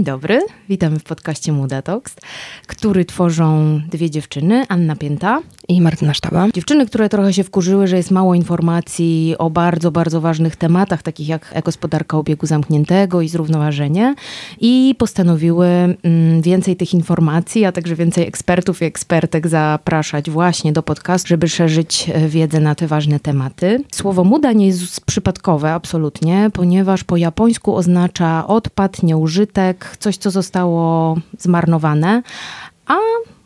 Dzień dobry, witamy w podcaście Muda Talks, który tworzą dwie dziewczyny, Anna Pięta i Martyna Sztaba. Dziewczyny, które trochę się wkurzyły, że jest mało informacji o bardzo, bardzo ważnych tematach, takich jak gospodarka obiegu zamkniętego i zrównoważenie i postanowiły mm, więcej tych informacji, a także więcej ekspertów i ekspertek zapraszać właśnie do podcastu, żeby szerzyć e, wiedzę na te ważne tematy. Słowo muda nie jest przypadkowe, absolutnie, ponieważ po japońsku oznacza odpad, nieużytek, coś, co zostało zmarnowane, a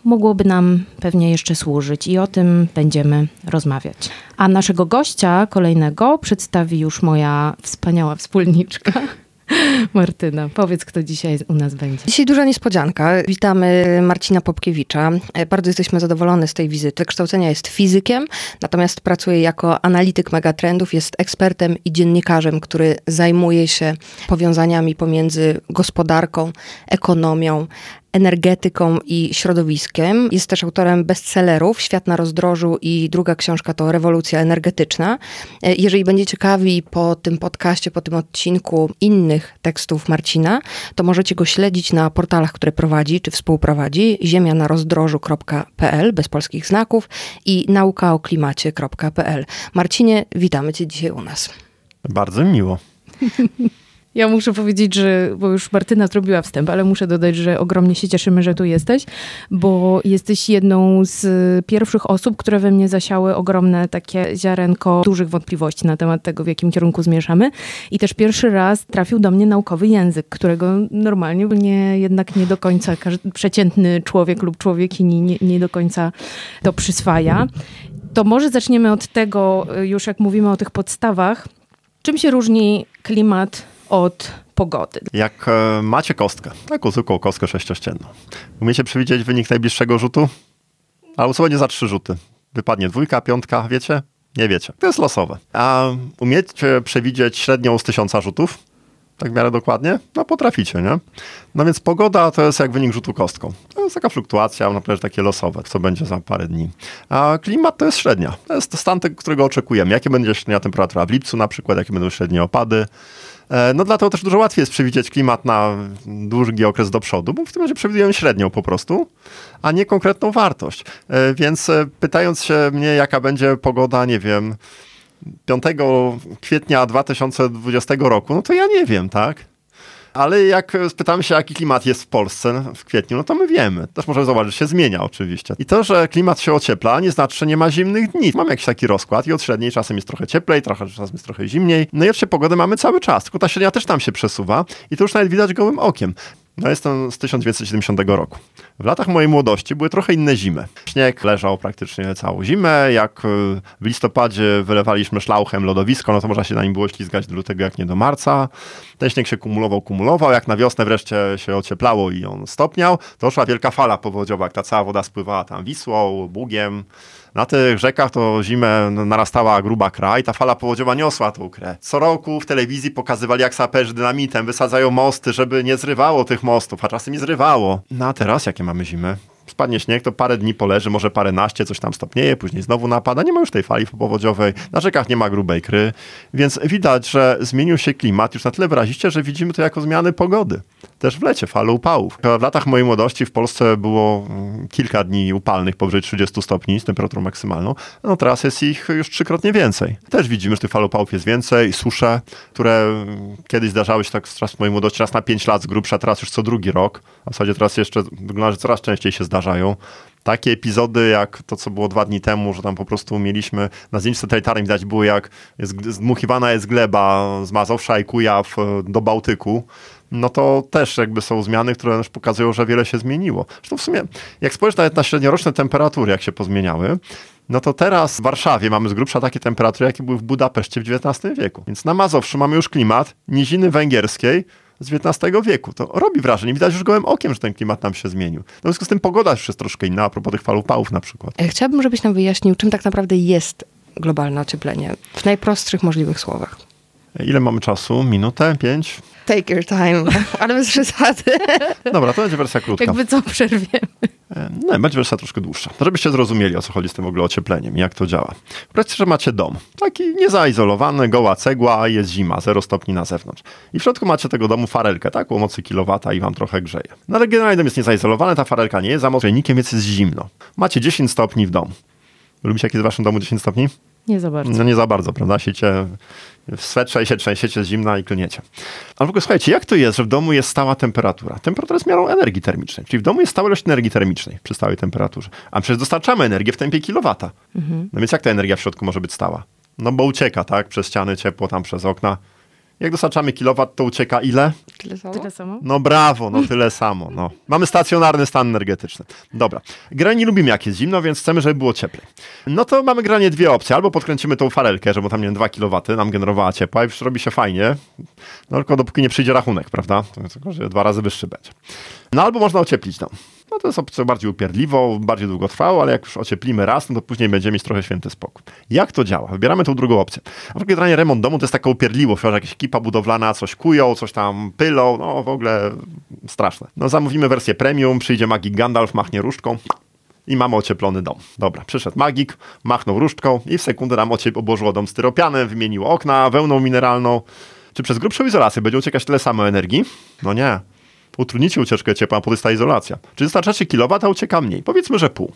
mogłoby nam pewnie jeszcze służyć i o tym będziemy rozmawiać. A naszego gościa kolejnego przedstawi już moja wspaniała wspólniczka. Martyna, powiedz, kto dzisiaj u nas będzie. Dzisiaj duża niespodzianka. Witamy Marcina Popkiewicza. Bardzo jesteśmy zadowolone z tej wizyty. Kształcenia jest fizykiem, natomiast pracuje jako analityk megatrendów, jest ekspertem i dziennikarzem, który zajmuje się powiązaniami pomiędzy gospodarką, ekonomią, energetyką i środowiskiem. Jest też autorem bestsellerów Świat na rozdrożu i druga książka to Rewolucja energetyczna. E, jeżeli będziecie ciekawi po tym podcaście, po tym odcinku innych tekstów Marcina, to możecie go śledzić na portalach, które prowadzi czy współprowadzi ziemianarozdrożu.pl bez polskich znaków i naukaoklimacie.pl. Marcinie, witamy cię dzisiaj u nas. Bardzo miło. Ja muszę powiedzieć, że, bo już Martyna zrobiła wstęp, ale muszę dodać, że ogromnie się cieszymy, że tu jesteś, bo jesteś jedną z pierwszych osób, które we mnie zasiały ogromne takie ziarenko dużych wątpliwości na temat tego, w jakim kierunku zmierzamy. I też pierwszy raz trafił do mnie naukowy język, którego normalnie nie, jednak nie do końca każdy przeciętny człowiek lub człowiekini nie, nie do końca to przyswaja. To może zaczniemy od tego, już jak mówimy o tych podstawach, czym się różni klimat od pogody. Jak e, macie kostkę, taką zwykłą kostkę sześciościenną, umiecie przewidzieć wynik najbliższego rzutu? Co będzie za trzy rzuty? Wypadnie dwójka, piątka, wiecie? Nie wiecie. To jest losowe. A umiecie przewidzieć średnią z tysiąca rzutów? Tak w miarę dokładnie? No potraficie, nie? No więc pogoda to jest jak wynik rzutu kostką. To jest taka fluktuacja, naprawdę takie losowe, co będzie za parę dni. A klimat to jest średnia. To jest stan, którego oczekujemy. Jakie będzie średnia temperatura w lipcu na przykład, jakie będą średnie opady. E, no dlatego też dużo łatwiej jest przewidzieć klimat na długi okres do przodu, bo w tym razie przewidujemy średnią po prostu, a nie konkretną wartość. E, więc e, pytając się mnie, jaka będzie pogoda, nie wiem, 5 kwietnia 2020 roku, no to ja nie wiem, tak? Ale jak spytamy się, jaki klimat jest w Polsce w kwietniu, no to my wiemy. Też możemy zobaczyć, że się zmienia oczywiście. I to, że klimat się ociepla, nie znaczy, że nie ma zimnych dni. Mamy jakiś taki rozkład i od średniej czasem jest trochę cieplej, trochę czasem jest trochę zimniej. No i oczywiście pogodę mamy cały czas, tylko ta średnia też tam się przesuwa i to już nawet widać gołym okiem. No jestem z 1970 roku. W latach mojej młodości były trochę inne zimy. Śnieg leżał praktycznie całą zimę. Jak e, w listopadzie wylewaliśmy szlauchem lodowisko, no to można się na nim było ślizgać do lutego, jak nie do marca. Ten śnieg się kumulował, kumulował. Jak na wiosnę wreszcie się ocieplało i on stopniał, to szła wielka fala powodziowa, jak ta cała woda spływała tam Wisłą, Bugiem. Na tych rzekach to zimę narastała gruba kra i ta fala powodziowa niosła tą krę. Co roku w telewizji pokazywali, jak saperzy dynamitem wysadzają mosty, żeby nie zrywało tych mostów, a czasem i zrywało. No a teraz jakie mamy zimy? spadnie śnieg, to parę dni poleży, może parę naście, coś tam stopnieje, później znowu napada. Nie ma już tej fali powodziowej, na rzekach nie ma grubej kry, więc widać, że zmienił się klimat już na tyle wyraziście, że widzimy to jako zmiany pogody. Też w lecie, fale upałów. W latach mojej młodości w Polsce było mm, kilka dni upalnych powyżej 30 stopni z temperaturą maksymalną, no teraz jest ich już trzykrotnie więcej. Też widzimy, że tych fal upałów jest więcej, susze, które mm, kiedyś zdarzały się tak w mojej młodości raz na 5 lat z grubsza, teraz już co drugi rok, a w zasadzie teraz jeszcze wygląda, że coraz częściej się zdarza zdarzają. Takie epizody jak to, co było dwa dni temu, że tam po prostu mieliśmy, na zdjęciu satelitarnym widać było jak jest, zdmuchiwana jest gleba z Mazowsza i Kujaw e, do Bałtyku no to też jakby są zmiany, które też pokazują, że wiele się zmieniło. Zresztą w sumie, jak spojrzysz nawet na średnioroczne temperatury, jak się pozmieniały, no to teraz w Warszawie mamy z grubsza takie temperatury, jakie były w Budapeszcie w XIX wieku. Więc na Mazowszu mamy już klimat niziny węgierskiej, z XIX wieku. To robi wrażenie. Widać już gołym okiem, że ten klimat nam się zmienił. W związku z tym pogoda już jest troszkę inna, a propos tych fal upałów na przykład. E, chciałabym, żebyś nam wyjaśnił, czym tak naprawdę jest globalne ocieplenie w najprostszych możliwych słowach. Ile mamy czasu? Minutę? Pięć? Take your time, ale bez przesady. Dobra, to będzie wersja krótka. Jakby co przerwiemy. E, No, będzie wersja troszkę dłuższa. Żebyście zrozumieli, o co chodzi z tym w ogóle ociepleniem i jak to działa. Powiedzcie, że macie dom. Taki niezaizolowany, goła cegła, jest zima, 0 stopni na zewnątrz. I w środku macie tego domu farelkę, tak? O mocy kilowata i wam trochę grzeje. No ale generalnie dom jest niezaizolowany, ta farelka nie jest za mocno grzejnikiem, więc jest zimno. Macie 10 stopni w domu. Lubicie, jak jest w waszym domu 10 stopni? Nie za bardzo. No nie za bardzo, prawda? Siecie w swetrze się trzęsiecie z zimna i klniecie. Ale w ogóle słuchajcie, jak to jest, że w domu jest stała temperatura? Temperatura jest miarą energii termicznej, czyli w domu jest stała ilość energii termicznej przy stałej temperaturze. A przecież dostarczamy energię w tempie kilowata. No więc jak ta energia w środku może być stała? No bo ucieka, tak? Przez ściany ciepło, tam przez okna. Jak dostarczamy kilowat, to ucieka ile? Tyle samo? Tyle samo? No brawo, no tyle samo. No. Mamy stacjonarny stan energetyczny. Dobra. Granie nie lubimy jak jest zimno, więc chcemy, żeby było cieplej. No to mamy granie dwie opcje. Albo podkręcimy tą farelkę, żeby tam, nie wiem, 2 kW nam generowała ciepła i już robi się fajnie. No tylko dopóki nie przyjdzie rachunek, prawda? Tylko, że dwa razy wyższy będzie. No albo można ocieplić dom. No to jest opcja bardziej upierdliwą, bardziej długotrwałą, ale jak już ocieplimy raz, no to później będziemy mieć trochę święty spokój. Jak to działa? Wybieramy tą drugą opcję. A w generalnie remont domu to jest taka upierdliwość, że jakaś ekipa budowlana coś kują, coś tam pylą, no w ogóle straszne. No zamówimy wersję premium, przyjdzie magik Gandalf, machnie różdżką i mamy ocieplony dom. Dobra, przyszedł magik, machnął różdżką i w sekundę nam ociep obłożyło dom styropianem, wymieniło okna, wełną mineralną. Czy przez grubszą izolację będzie uciekać tyle samo energii? No nie. Utrudnicie ucieczkę ciepła, ta izolacja. Czy dostarczacie kilowat, a ucieka mniej? Powiedzmy, że pół.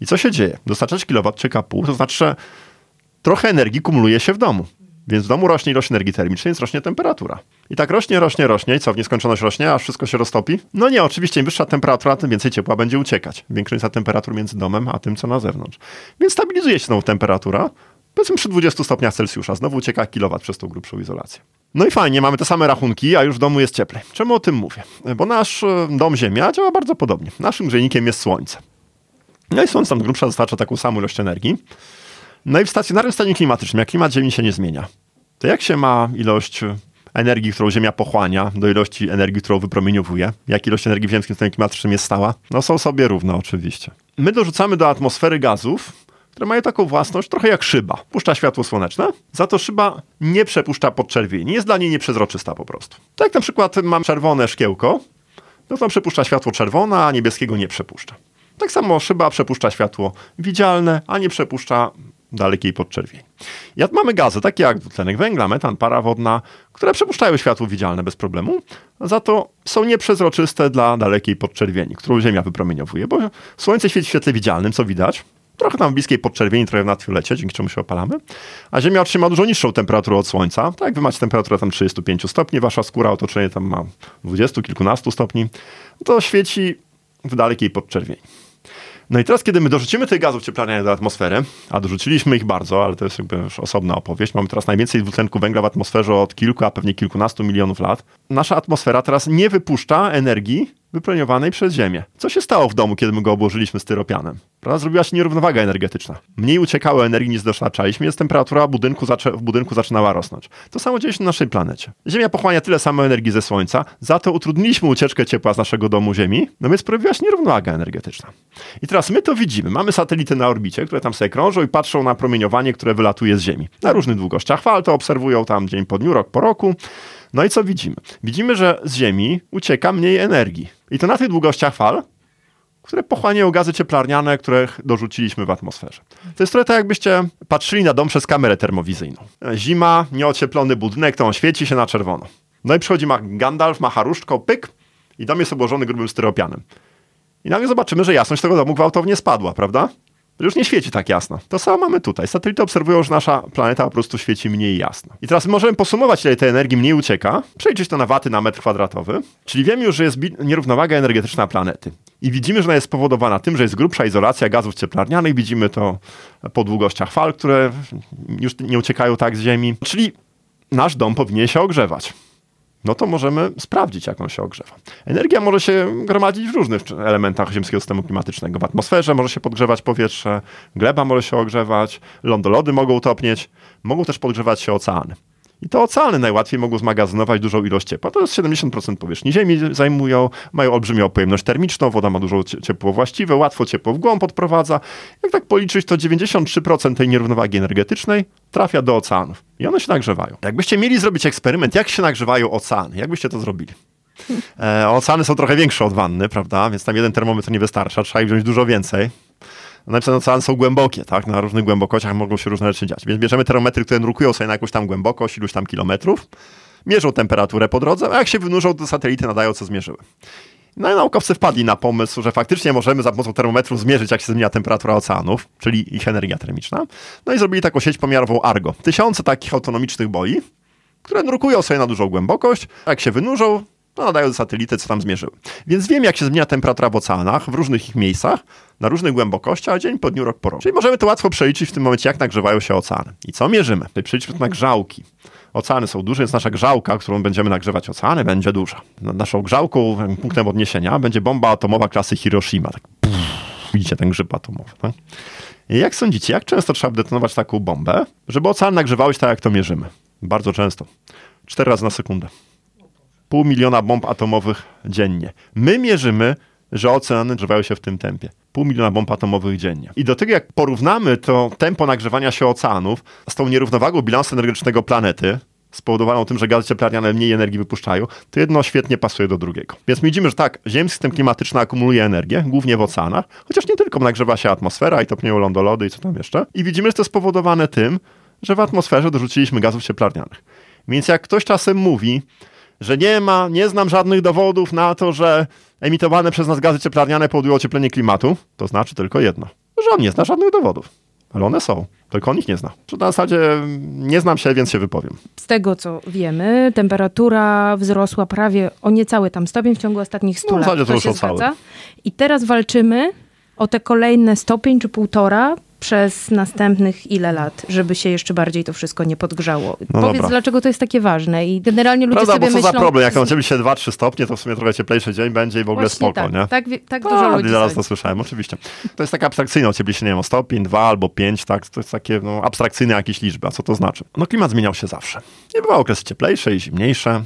I co się dzieje? Dostarczacie kilowat, ucieka pół, to znaczy, że trochę energii kumuluje się w domu. Więc w domu rośnie ilość energii termicznej, więc rośnie temperatura. I tak rośnie, rośnie, rośnie i co, w nieskończoność rośnie, aż wszystko się roztopi? No nie, oczywiście im wyższa temperatura, tym więcej ciepła będzie uciekać. Większa temperatur między domem, a tym, co na zewnątrz. Więc stabilizuje się znowu temperatura, powiedzmy przy 20 stopniach Celsjusza, znowu ucieka kilowat przez tą grubszą izolację. No i fajnie, mamy te same rachunki, a już w domu jest cieplej. Czemu o tym mówię? Bo nasz e, dom Ziemia działa bardzo podobnie. Naszym grzejnikiem jest Słońce. No i Słońce tam grubsza dostarcza taką samą ilość energii. No i w stacjonarnym stanie klimatycznym, jak klimat Ziemi się nie zmienia, to jak się ma ilość energii, którą Ziemia pochłania, do ilości energii, którą wypromieniowuje? Jak ilość energii w ziemskim stanie klimatycznym jest stała? No są sobie równe oczywiście. My dorzucamy do atmosfery gazów, które mają taką własność trochę jak szyba. Puszcza światło słoneczne, za to szyba nie przepuszcza podczerwieni, jest dla niej nieprzezroczysta po prostu. Tak jak na przykład mam czerwone szkiełko, no to przepuszcza światło czerwone, a niebieskiego nie przepuszcza. Tak samo szyba przepuszcza światło widzialne, a nie przepuszcza dalekiej podczerwieni. Jak mamy gazy, takie jak dwutlenek węgla, metan, para wodna, które przepuszczają światło widzialne bez problemu, za to są nieprzezroczyste dla dalekiej podczerwieni, którą Ziemia wypromieniowuje, bo Słońce świeci w świetle widzialnym, co widać, trochę tam w bliskiej podczerwieni, trochę w nadfiolecie, dzięki czemu się opalamy, a Ziemia otrzyma dużo niższą temperaturę od Słońca. Tak wy macie temperaturę tam 35 stopni, wasza skóra, otoczenie tam ma 20, kilkunastu stopni, to świeci w dalekiej podczerwieni. No i teraz, kiedy my dorzucimy tych gazów cieplarnianych do atmosfery, a dorzuciliśmy ich bardzo, ale to jest jakby już osobna opowieść, mamy teraz najwięcej dwutlenku węgla w atmosferze od kilku, a pewnie kilkunastu milionów lat. Nasza atmosfera teraz nie wypuszcza energii wypromieniowanej przez Ziemię. Co się stało w domu, kiedy my go obłożyliśmy styropianem? Prawda? Zrobiła się nierównowaga energetyczna. Mniej uciekało energii niż dostarczaliśmy, więc temperatura budynku w budynku zaczynała rosnąć. To samo dzieje się na naszej planecie. Ziemia pochłania tyle samo energii ze Słońca, za to utrudniliśmy ucieczkę ciepła z naszego domu Ziemi, no więc pojawiła się nierównowaga energetyczna. I teraz my to widzimy. Mamy satelity na orbicie, które tam sobie krążą i patrzą na promieniowanie, które wylatuje z Ziemi. Na różnych długościach fal to obserwują tam dzień po dniu, rok po roku. No i co widzimy? Widzimy, że z Ziemi ucieka mniej energii. I to na tych długościach fal, które pochłaniają gazy cieplarniane, których dorzuciliśmy w atmosferze. To jest trochę tak, jakbyście patrzyli na dom przez kamerę termowizyjną. Zima, nieocieplony budynek, to on świeci się na czerwono. No i przychodzi ma Gandalf, macha różdżką, pyk i dom jest obłożony grubym styropianem. I nagle zobaczymy, że jasność tego domu gwałtownie spadła, prawda? Już nie świeci tak jasno. To samo mamy tutaj. Satelity obserwują, że nasza planeta po prostu świeci mniej jasno. I teraz możemy posumować, ile tej energii mniej ucieka, przejrzeć to na waty na metr kwadratowy, czyli wiemy już, że jest nierównowaga energetyczna planety. I widzimy, że ona jest spowodowana tym, że jest grubsza izolacja gazów cieplarnianych. Widzimy to po długościach fal, które już nie uciekają tak z Ziemi. Czyli nasz dom powinien się ogrzewać no to możemy sprawdzić, jak on się ogrzewa. Energia może się gromadzić w różnych elementach ziemskiego systemu klimatycznego. W atmosferze może się podgrzewać powietrze, gleba może się ogrzewać, lądolody mogą topnieć, mogą też podgrzewać się oceany. I to oceany najłatwiej mogą zmagazynować dużą ilość ciepła. To jest 70% powierzchni Ziemi zajmują, mają olbrzymią pojemność termiczną, woda ma dużo ciepło właściwe, łatwo ciepło w głąb odprowadza. Jak tak policzyć, to 93% tej nierównowagi energetycznej trafia do oceanów i one się nagrzewają. Jakbyście mieli zrobić eksperyment, jak się nagrzewają oceany, jak byście to zrobili? E, oceany są trochę większe od wanny, prawda? Więc tam jeden termometr nie wystarcza, trzeba ich wziąć dużo więcej. Znaczy, no, oceany są głębokie, tak? Na różnych głębokościach mogą się różne rzeczy dziać. Więc bierzemy termometry, które drukują sobie na jakąś tam głębokość, iluś tam kilometrów, mierzą temperaturę po drodze, a jak się wynurzą, to satelity nadają, co zmierzyły. No i naukowcy wpadli na pomysł, że faktycznie możemy za pomocą termometrów zmierzyć, jak się zmienia temperatura oceanów, czyli ich energia termiczna. No i zrobili taką sieć pomiarową Argo. Tysiące takich autonomicznych boi, które drukują sobie na dużą głębokość, jak się wynurzą, nadają satelity, co tam zmierzyły. Więc wiem, jak się zmienia temperatura w oceanach, w różnych ich miejscach, na różnych głębokościach, dzień po dniu, rok po roku. Czyli możemy to łatwo przeliczyć w tym momencie, jak nagrzewają się oceany. I co mierzymy? Tutaj przeliczymy na grzałki. Oceany są duże, więc nasza grzałka, którą będziemy nagrzewać oceany, będzie duża. Naszą grzałką, punktem odniesienia, będzie bomba atomowa klasy Hiroshima. Tak, pff, widzicie ten grzyb atomowy. Tak? Jak sądzicie, jak często trzeba detonować taką bombę, żeby ocean nagrzewały się tak, jak to mierzymy? Bardzo często. Cztery razy na sekundę pół miliona bomb atomowych dziennie. My mierzymy, że oceany nagrzewają się w tym tempie. Pół miliona bomb atomowych dziennie. I do tego, jak porównamy to tempo nagrzewania się oceanów z tą nierównowagą bilansu energetycznego planety, spowodowaną tym, że gazy cieplarniane mniej energii wypuszczają, to jedno świetnie pasuje do drugiego. Więc widzimy, że tak, ziemski system klimatyczny akumuluje energię, głównie w oceanach, chociaż nie tylko nagrzewa się atmosfera i topnieją lądolody i co tam jeszcze. I widzimy, że to jest spowodowane tym, że w atmosferze dorzuciliśmy gazów cieplarnianych. Więc jak ktoś czasem mówi, że nie ma, nie znam żadnych dowodów na to, że emitowane przez nas gazy cieplarniane powodują ocieplenie klimatu, to znaczy tylko jedno, że on nie zna żadnych dowodów. Ale one są, tylko on ich nie zna. Na zasadzie nie znam się, więc się wypowiem. Z tego co wiemy, temperatura wzrosła prawie o niecały tam stopień w ciągu ostatnich 100 no, w zasadzie lat. To, to już o cały. I teraz walczymy o te kolejne stopień czy półtora przez następnych ile lat, żeby się jeszcze bardziej to wszystko nie podgrzało. No Powiedz, dobra. dlaczego to jest takie ważne i generalnie ludzie Prawda, sobie bo co myślą... za problem, jak na się 2-3 stopnie, to w sumie trochę cieplejszy dzień będzie i w ogóle Właśnie spoko, tak, nie? Tak, tak dużo A, ludzi zaraz to słyszałem, oczywiście. To jest takie abstrakcyjne ocieplenie, nie wiem, o stopień, 2 albo 5, tak? To jest takie no, abstrakcyjne jakieś liczby, a co to znaczy? No klimat zmieniał się zawsze. Nie były okresy cieplejsze i zimniejsze.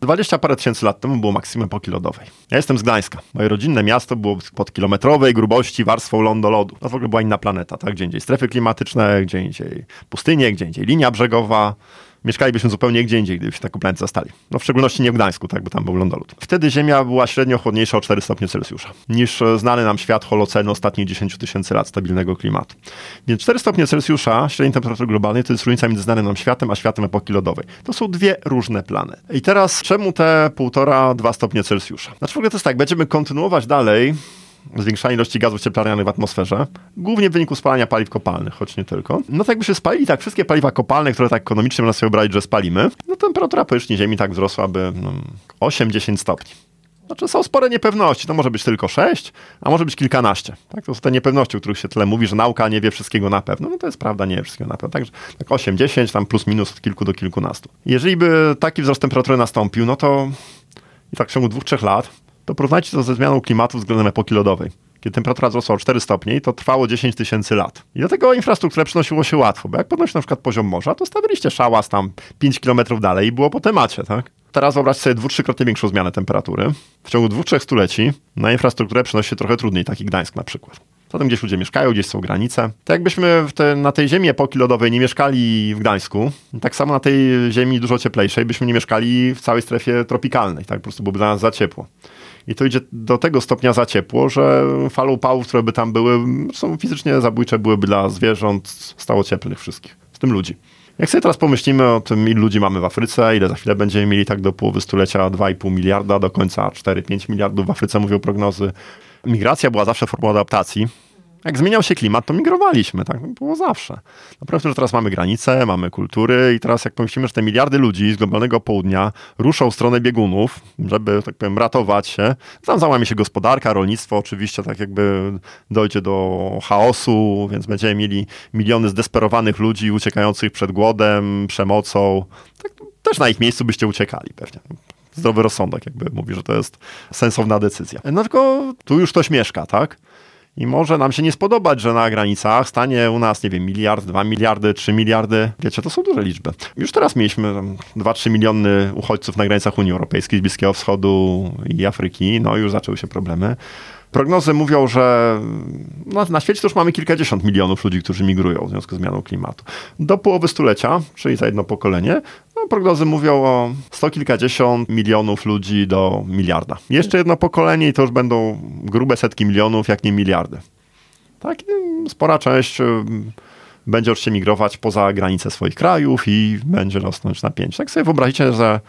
20 parę tysięcy lat temu było maksimum epoki lodowej. Ja jestem z Gdańska. Moje rodzinne miasto było pod kilometrowej grubości warstwą lądolodu. To w ogóle była inna planeta, tak? Gdzie indziej strefy klimatyczne, gdzie indziej pustynie, gdzie indziej linia brzegowa mieszkalibyśmy zupełnie gdzie indziej, gdybyśmy taką planetę zastali. No w szczególności nie w Gdańsku, tak, bo tam był lądolud. Wtedy Ziemia była średnio chłodniejsza o 4 stopnie Celsjusza niż e, znany nam świat holocenu ostatnich 10 tysięcy lat stabilnego klimatu. Więc 4 stopnie Celsjusza średniej temperatury globalnej to jest różnica między znanym nam światem a światem epoki lodowej. To są dwie różne planety. I teraz czemu te 1,5-2 stopnie Celsjusza? Znaczy w ogóle to jest tak, będziemy kontynuować dalej zwiększania ilości gazów cieplarnianych w atmosferze, głównie w wyniku spalania paliw kopalnych, choć nie tylko. No to jakby się spalili tak wszystkie paliwa kopalne, które tak ekonomicznie można sobie wyobrazić, że spalimy, no temperatura powierzchni Ziemi tak wzrosłaby no, 8-10 stopni. Znaczy są spore niepewności. To może być tylko 6, a może być kilkanaście. Tak? To są te niepewności, o których się tyle mówi, że nauka nie wie wszystkiego na pewno. No to jest prawda, nie wie wszystkiego na pewno. Także tak 8, 10, tam plus minus od kilku do kilkunastu. Jeżeli by taki wzrost temperatury nastąpił, no to i tak w ciągu dwóch, trzech lat to porównajcie to ze zmianą klimatu względem epoki lodowej. Kiedy temperatura wzrosła o 4 stopnie, to trwało 10 tysięcy lat. I do tego infrastrukturę przynosiło się łatwo, bo jak podnosi na przykład poziom morza, to stawiliście szałas tam 5 kilometrów dalej i było po temacie, tak? Teraz wyobraźcie sobie dwu, trzykrotnie większą zmianę temperatury. W ciągu dwóch, trzech stuleci na infrastrukturę przenosi się trochę trudniej, taki Gdańsk na przykład. Zatem gdzieś ludzie mieszkają, gdzieś są granice. Tak jakbyśmy te, na tej ziemi epoki lodowej nie mieszkali w Gdańsku, tak samo na tej ziemi dużo cieplejszej byśmy nie mieszkali w całej strefie tropikalnej, tak po prostu byłoby dla nas za ciepło. I to idzie do tego stopnia za ciepło, że fale upałów, które by tam były, są fizycznie zabójcze, byłyby dla zwierząt stało cieplnych wszystkich, w tym ludzi. Jak sobie teraz pomyślimy o tym, ile ludzi mamy w Afryce, ile za chwilę będziemy mieli tak do połowy stulecia 2,5 miliarda, do końca 4-5 miliardów w Afryce mówią prognozy. Migracja była zawsze formą adaptacji, jak zmieniał się klimat, to migrowaliśmy, tak było zawsze. Naprawdę, że teraz mamy granice, mamy kultury i teraz jak pomyślimy, że te miliardy ludzi z globalnego południa ruszą w stronę biegunów, żeby, tak powiem, ratować się, tam załamie się gospodarka, rolnictwo oczywiście, tak jakby dojdzie do chaosu, więc będziemy mieli miliony zdesperowanych ludzi uciekających przed głodem, przemocą. Tak, też na ich miejscu byście uciekali pewnie zdrowy rozsądek jakby mówi, że to jest sensowna decyzja. No tylko tu już ktoś mieszka, tak? I może nam się nie spodobać, że na granicach stanie u nas, nie wiem, miliard, dwa miliardy, trzy miliardy. Wiecie, to są duże liczby. Już teraz mieliśmy 2-3 miliony uchodźców na granicach Unii Europejskiej, z Bliskiego Wschodu i Afryki. No już zaczęły się problemy. Prognozy mówią, że no, na świecie już mamy kilkadziesiąt milionów ludzi, którzy migrują w związku z zmianą klimatu. Do połowy stulecia, czyli za jedno pokolenie, prognozy mówią o sto kilkadziesiąt milionów ludzi do miliarda. Jeszcze jedno pokolenie i to już będą grube setki milionów, jak nie miliardy. Tak, spora część y, będzie się migrować poza granice swoich krajów i będzie rosnąć napięcie. Tak sobie wyobrazicie, że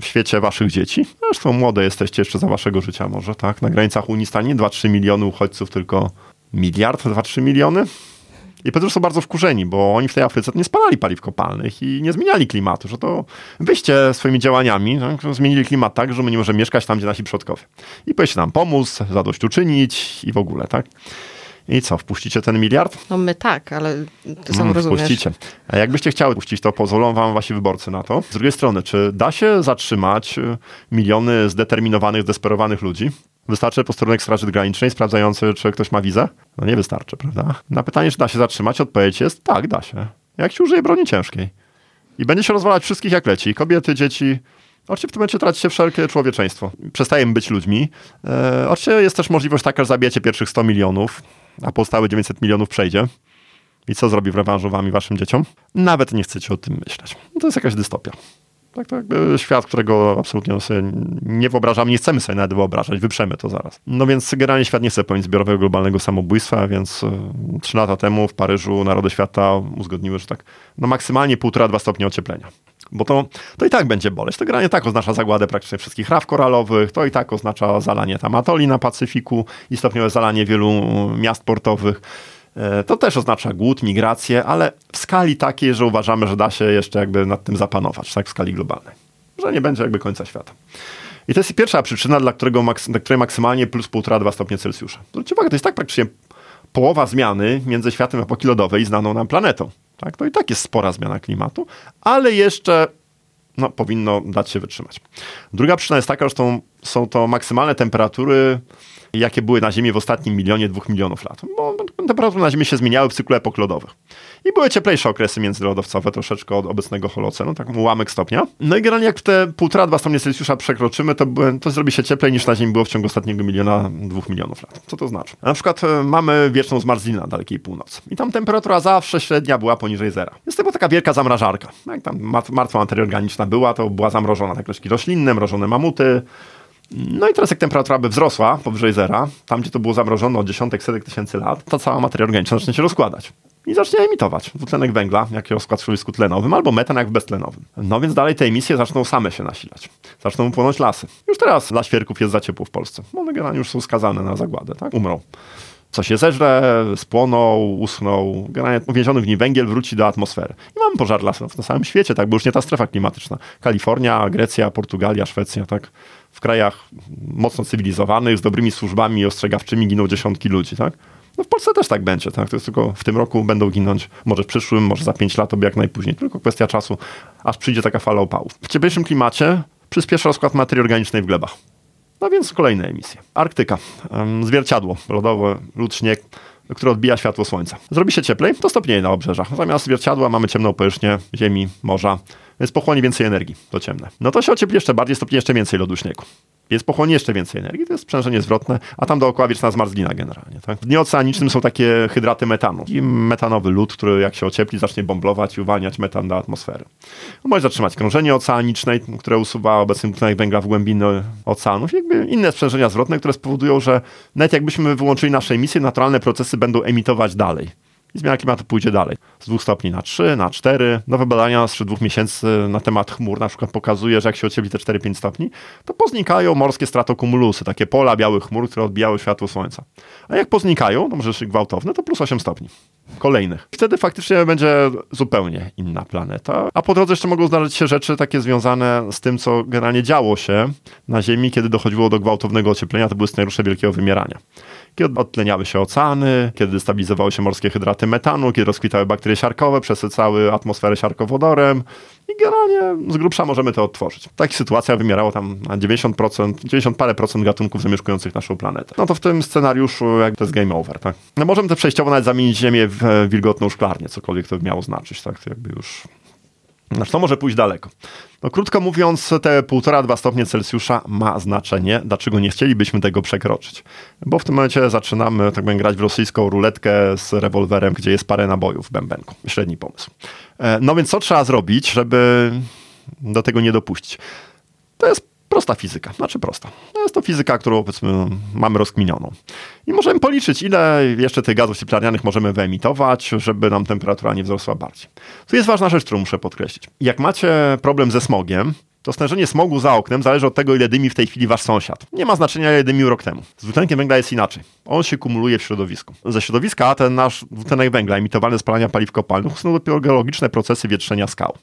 w świecie waszych dzieci. Zresztą młode jesteście jeszcze za waszego życia może, tak? Na granicach Unii stanie 2-3 miliony uchodźców, tylko miliard, 2-3 miliony. I Petrzy są bardzo wkurzeni, bo oni w tej Afryce nie spalali paliw kopalnych i nie zmieniali klimatu, że to wyście swoimi działaniami zmienili klimat tak, że my nie możemy mieszkać tam, gdzie nasi przodkowie. I powinniście nam pomóc, zadośćuczynić i w ogóle, tak? I co, wpuścicie ten miliard? No my tak, ale ty sam mm, rozumiesz. Wpuścicie. A jakbyście chciały puścić, to pozwolą wam wasi wyborcy na to. Z drugiej strony, czy da się zatrzymać y, miliony zdeterminowanych, zdesperowanych ludzi? Wystarczy posterunek Straży Granicznej sprawdzający, czy ktoś ma wizę? No nie wystarczy, prawda? Na pytanie, czy da się zatrzymać, odpowiedź jest tak, da się. Jak się użyje broni ciężkiej. I będzie się rozwalać wszystkich jak leci. Kobiety, dzieci, Oczywiście w tym momencie traci się wszelkie człowieczeństwo. Przestajemy być ludźmi. E, oczywiście jest też możliwość taka, że zabijecie pierwszych 100 milionów, a pozostałe 900 milionów przejdzie. I co zrobi w rewanżu wam i waszym dzieciom? Nawet nie chcecie o tym myśleć. To jest jakaś dystopia. Tak, jakby świat, którego absolutnie sobie nie wyobrażamy, nie chcemy sobie nawet wyobrażać, wyprzemy to zaraz. No więc generalnie świat nie chce popełnić zbiorowego globalnego samobójstwa, więc e, trzy lata temu w Paryżu narody świata uzgodniły, że tak no maksymalnie 1,5-2 stopnie ocieplenia. Bo to, to i tak będzie boleć. To granie tak oznacza zagładę praktycznie wszystkich raf koralowych, to i tak oznacza zalanie tam atoli na Pacyfiku i stopniowe zalanie wielu miast portowych. E, to też oznacza głód, migrację, ale w skali takiej, że uważamy, że da się jeszcze jakby nad tym zapanować, tak w skali globalnej. Że nie będzie jakby końca świata. I to jest pierwsza przyczyna, dla, którego, dla której maksymalnie plus 1,5-2 stopnie Celsjusza. Zwróćcie uwagę, to jest tak praktycznie połowa zmiany między światem epoki lodowej znaną nam planetą. Tak? To i tak jest spora zmiana klimatu, ale jeszcze no, powinno dać się wytrzymać. Druga przyczyna jest taka, że są to maksymalne temperatury jakie były na Ziemi w ostatnim milionie, dwóch milionów lat. Bo temperatury na Ziemi się zmieniały w cyklu epok lodowych. I były cieplejsze okresy międzylodowcowe, troszeczkę od obecnego holocenu, tak ułamek stopnia. No i generalnie jak te 1,5-2 stopnie Celsjusza przekroczymy, to, to zrobi się cieplej niż na Ziemi było w ciągu ostatniego miliona, dwóch milionów lat. Co to znaczy? Na przykład e, mamy wieczną zmarzlinę na dalekiej północy. I tam temperatura zawsze średnia była poniżej zera. Jest to taka wielka zamrażarka. Jak tam martwa materia organiczna była, to była zamrożona tak roślinne, mrożone mamuty, no i teraz jak temperatura by wzrosła powyżej zera, tam gdzie to było zamrożone od dziesiątek, setek tysięcy lat, to cała materia organiczna zacznie się rozkładać. I zacznie emitować dwutlenek węgla, jak rozkład w środowisku tlenowym, albo metan jak w beztlenowym. No więc dalej te emisje zaczną same się nasilać. Zaczną płonąć lasy. Już teraz dla świerków jest za ciepło w Polsce. One generalnie już są skazane na zagładę, tak? Umrą co się zeżre, spłoną, uschną. Generalnie uwięziony w niej węgiel wróci do atmosfery. I mamy pożar lasów na całym świecie, tak, bo już nie ta strefa klimatyczna. Kalifornia, Grecja, Portugalia, Szwecja, tak. W krajach mocno cywilizowanych, z dobrymi służbami ostrzegawczymi giną dziesiątki ludzi, tak. No w Polsce też tak będzie, tak? To jest tylko w tym roku będą ginąć, może w przyszłym, może za pięć lat, jak najpóźniej. Tylko kwestia czasu, aż przyjdzie taka fala opałów. W cieplejszym klimacie przyspiesza rozkład materii organicznej w glebach. No więc kolejne emisje. Arktyka. Zwierciadło lodowe, lód, śnieg, które odbija światło słońca. Zrobi się cieplej, to stopnieje na obrzeżach. Zamiast zwierciadła mamy ciemną powierzchnię ziemi, morza, więc pochłonie więcej energii, to ciemne. No to się ociepli jeszcze bardziej, stopnie jeszcze więcej lodu śniegu. Więc pochłonie jeszcze więcej energii, to jest sprzężenie zwrotne, a tam dookoła wieczna zmarzlina generalnie. Tak? W dnie oceanicznym są takie hydraty metanu i metanowy lód, który jak się ociepli zacznie bomblować i uwalniać metan do atmosfery. Może zatrzymać krążenie oceaniczne, które usuwa obecny dwutlenek węgla w głębiny oceanów. Jakby inne sprzężenia zwrotne, które spowodują, że nawet jakbyśmy wyłączyli nasze emisje, naturalne procesy będą emitować dalej i zmiana klimatu pójdzie dalej. Z dwóch stopni na trzy, na cztery. Nowe badania sprzed dwóch miesięcy na temat chmur na przykład pokazuje, że jak się ociepli te 4-5 stopni, to poznikają morskie stratokumulusy, takie pola białych chmur, które odbijały światło słońca. A jak poznikają, to może gwałtowne, to plus 8 stopni. Kolejnych. Wtedy faktycznie będzie zupełnie inna planeta. A po drodze jeszcze mogą zdarzyć się rzeczy takie związane z tym, co generalnie działo się na Ziemi, kiedy dochodziło do gwałtownego ocieplenia. To były scenariusze wielkiego wymierania kiedy odtleniały się oceany, kiedy stabilizowały się morskie hydraty metanu, kiedy rozkwitały bakterie siarkowe, przesycały atmosferę siarkowodorem, i generalnie z grubsza możemy to odtworzyć. Taka sytuacja wymierało tam na 90%, 90 parę procent gatunków zamieszkujących naszą planetę. No to w tym scenariuszu jak to jest game over, tak? No możemy to przejściowo nawet zamienić Ziemię w e, wilgotną szklarnię, cokolwiek to miało znaczyć, tak? To jakby już znaczy, to może pójść daleko. No, krótko mówiąc, te 1,5-2 stopnie Celsjusza ma znaczenie. Dlaczego nie chcielibyśmy tego przekroczyć? Bo w tym momencie zaczynamy, tak powiem, grać w rosyjską ruletkę z rewolwerem, gdzie jest parę nabojów w bębenku. Średni pomysł. E, no więc co trzeba zrobić, żeby do tego nie dopuścić? To jest prosta fizyka, znaczy prosta. No jest to fizyka, którą powiedzmy mamy rozkminioną. I możemy policzyć, ile jeszcze tych gazów cieplarnianych możemy wyemitować, żeby nam temperatura nie wzrosła bardziej. Tu jest ważna rzecz, którą muszę podkreślić. Jak macie problem ze smogiem, to stężenie smogu za oknem zależy od tego, ile dymi w tej chwili wasz sąsiad. Nie ma znaczenia, ile dymił rok temu. Z dwutlenkiem węgla jest inaczej. On się kumuluje w środowisku. Ze środowiska ten nasz dwutlenek węgla emitowany z spalania paliw kopalnych usuną dopiero geologiczne procesy wietrzenia skał.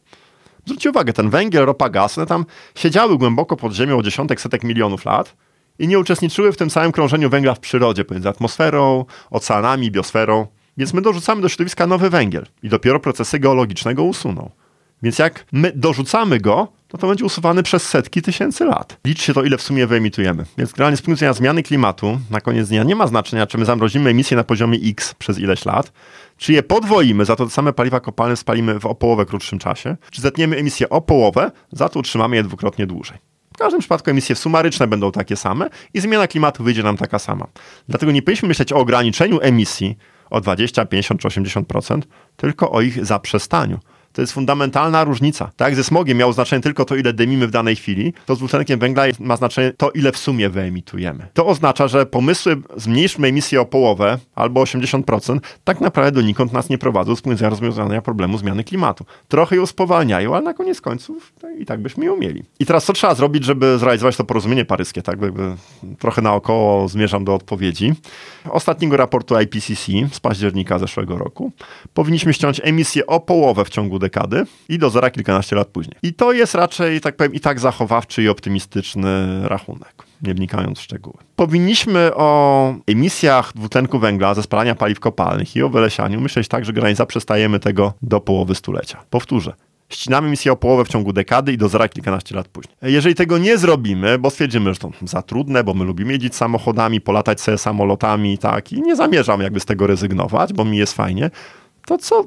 Zwróćcie uwagę, ten węgiel, ropa, gaz, one tam siedziały głęboko pod ziemią dziesiątek, setek milionów lat i nie uczestniczyły w tym samym krążeniu węgla w przyrodzie pomiędzy atmosferą, oceanami, biosferą. Więc my dorzucamy do środowiska nowy węgiel i dopiero procesy geologiczne go usuną. Więc jak my dorzucamy go, to to będzie usuwany przez setki tysięcy lat. Licz się to, ile w sumie wyemitujemy. Więc generalnie z punktu widzenia zmiany klimatu, na koniec dnia nie ma znaczenia, czy my zamrozimy emisję na poziomie X przez ileś lat, czy je podwoimy, za to te same paliwa kopalne spalimy w o połowę krótszym czasie, czy zetniemy emisję o połowę, za to utrzymamy je dwukrotnie dłużej. W każdym przypadku emisje sumaryczne będą takie same i zmiana klimatu wyjdzie nam taka sama. Dlatego nie powinniśmy myśleć o ograniczeniu emisji o 20, 50 czy 80%, tylko o ich zaprzestaniu. To jest fundamentalna różnica. Tak, ze smogiem miało znaczenie tylko to, ile dymimy w danej chwili, to z dwutlenkiem węgla ma znaczenie to, ile w sumie wyemitujemy. To oznacza, że pomysły zmniejszmy emisję o połowę albo 80% tak naprawdę donikąd nas nie prowadzą z punktu widzenia rozwiązania problemu zmiany klimatu. Trochę ją spowalniają, ale na koniec końców i tak byśmy ją mieli. I teraz co trzeba zrobić, żeby zrealizować to porozumienie paryskie? Tak, jakby trochę naokoło zmierzam do odpowiedzi. Ostatniego raportu IPCC z października zeszłego roku powinniśmy ściąć emisję o połowę w ciągu dekady i do zera kilkanaście lat później. I to jest raczej, tak powiem, i tak zachowawczy i optymistyczny rachunek nie wnikając w szczegóły. Powinniśmy o emisjach dwutlenku węgla ze spalania paliw kopalnych i o wylesianiu myśleć tak, że granica przestajemy tego do połowy stulecia. Powtórzę. Ścinamy emisję o połowę w ciągu dekady i do zera kilkanaście lat później. Jeżeli tego nie zrobimy, bo stwierdzimy, że to za trudne, bo my lubimy jeździć samochodami, polatać sobie samolotami, tak, i nie zamierzam jakby z tego rezygnować, bo mi jest fajnie, to co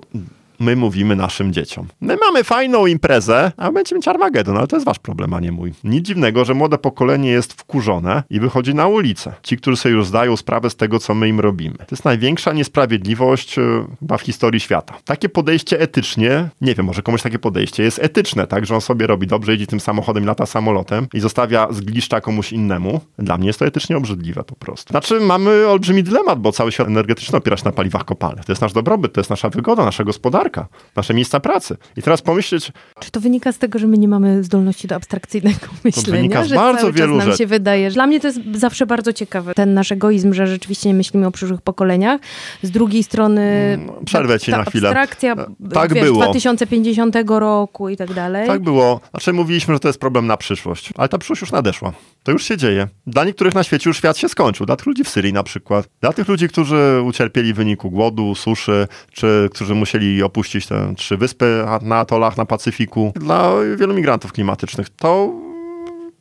my mówimy naszym dzieciom. My mamy fajną imprezę, a będziemy mieć Armagedon, ale to jest wasz problem, a nie mój. Nic dziwnego, że młode pokolenie jest wkurzone i wychodzi na ulicę. Ci, którzy sobie już zdają sprawę z tego, co my im robimy. To jest największa niesprawiedliwość e, chyba w historii świata. Takie podejście etycznie, nie wiem, może komuś takie podejście jest etyczne, tak, że on sobie robi dobrze, jeździ tym samochodem, lata samolotem i zostawia zgliszcza komuś innemu. Dla mnie jest to etycznie obrzydliwe po prostu. Znaczy, mamy olbrzymi dylemat, bo cały świat energetyczny opiera się na paliwach kopalnych. To jest nasz dobrobyt, to jest nasza wygoda, nasza gospodarka nasze miejsca pracy. I teraz pomyśleć... Czy to wynika z tego, że my nie mamy zdolności do abstrakcyjnego myślenia? wynika z że bardzo cały wielu czas nam rzeczy. się wydaje. Dla mnie to jest zawsze bardzo ciekawe. Ten nasz egoizm, że rzeczywiście nie myślimy o przyszłych pokoleniach. Z drugiej strony... Przerwę ci ta na chwilę. abstrakcja Tak wiesz, było. 2050 roku i tak dalej. Tak było. Znaczy mówiliśmy, że to jest problem na przyszłość, ale ta przyszłość już nadeszła. To już się dzieje. Dla niektórych na świecie już świat się skończył. Dla tych ludzi w Syrii na przykład. Dla tych ludzi, którzy ucierpieli w wyniku głodu, suszy, czy którzy musieli opuścić te trzy wyspy na atolach na Pacyfiku. Dla wielu migrantów klimatycznych. To,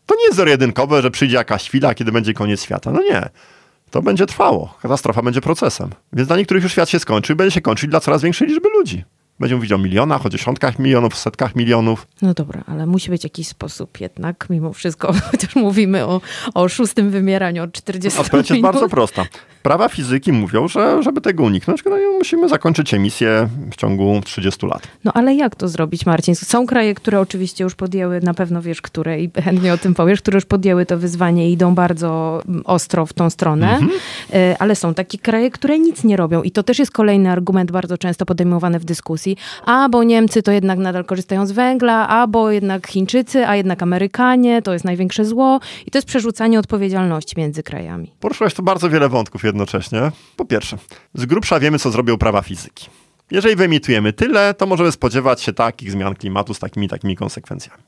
to nie jest zero-jedynkowe, że przyjdzie jakaś chwila, kiedy będzie koniec świata. No nie. To będzie trwało. Katastrofa będzie procesem. Więc dla niektórych już świat się skończy i będzie się kończyć dla coraz większej liczby ludzi. Będzie mówić o milionach, o dziesiątkach milionów, setkach milionów. No dobra, ale musi być jakiś sposób jednak, mimo wszystko, chociaż mówimy o, o szóstym wymieraniu od 40 Odpowiedź jest bardzo prosta. Prawa fizyki mówią, że żeby tego uniknąć, no, musimy zakończyć emisję w ciągu 30 lat. No ale jak to zrobić, Marcin? Są kraje, które oczywiście już podjęły, na pewno wiesz, które i chętnie o tym powiesz, które już podjęły to wyzwanie i idą bardzo mm, ostro w tą stronę, Mhm. E, ale są takie kraje, które nic nie robią i to też jest kolejny argument bardzo często podejmowany w dyskusji, bo Niemcy to jednak nadal korzystają z węgla, a bo jednak Chińczycy, a jednak Amerykanie, to jest największe zło i to jest przerzucanie odpowiedzialności między krajami. Poruszyłeś tu bardzo wiele wątków jednocześnie. Po pierwsze, z grubsza wiemy, co zrobią prawa fizyki. Jeżeli wyemitujemy tyle, to możemy spodziewać się takich zmian klimatu z takimi takimi konsekwencjami.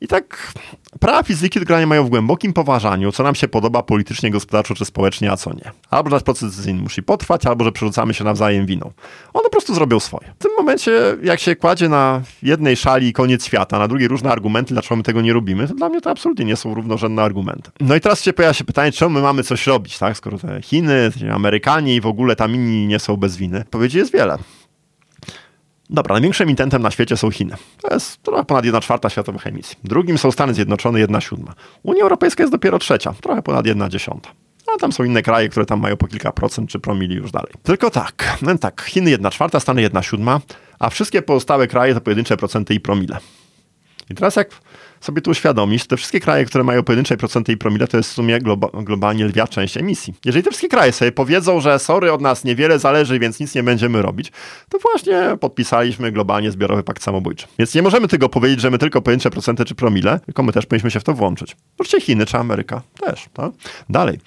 I tak prawa fizyki do mają w głębokim poważaniu, co nam się podoba politycznie, gospodarczo czy społecznie, a co nie. Albo że nasz proces decyzyjny musi potrwać, albo że przerzucamy się nawzajem winą. One po prostu zrobią swoje. W tym momencie, jak się kładzie na jednej szali koniec świata, na drugiej różne argumenty, dlaczego my tego nie robimy, to dla mnie to absolutnie nie są równorzędne argumenty. No i teraz się pojawia się pytanie, czemu my mamy coś robić, tak? Skoro te Chiny, Amerykanie i w ogóle tam inni nie są bez winy. Odpowiedzi jest wiele. Dobra, największym intentem na świecie są Chiny. To jest trochę ponad 1 czwarta światowych emisji. Drugim są Stany Zjednoczone, 1 siódma. Unia Europejska jest dopiero trzecia, trochę ponad 1 dziesiąta. A tam są inne kraje, które tam mają po kilka procent czy promili już dalej. Tylko tak, no tak, Chiny 1 czwarta, Stany 1 siódma, a wszystkie pozostałe kraje to pojedyncze procenty i promile. I teraz jak sobie tu uświadomić, te wszystkie kraje, które mają pojedyncze procenty i promile, to jest w sumie globa globalnie lwia część emisji. Jeżeli te wszystkie kraje sobie powiedzą, że sorry, od nas niewiele zależy, więc nic nie będziemy robić, to właśnie podpisaliśmy globalnie zbiorowy pakt samobójczy. Więc nie możemy tego powiedzieć, że my tylko pojedyncze procenty czy promile, tylko my też powinniśmy się w to włączyć. Oczywiście Chiny czy Ameryka też. Tak? Dalej.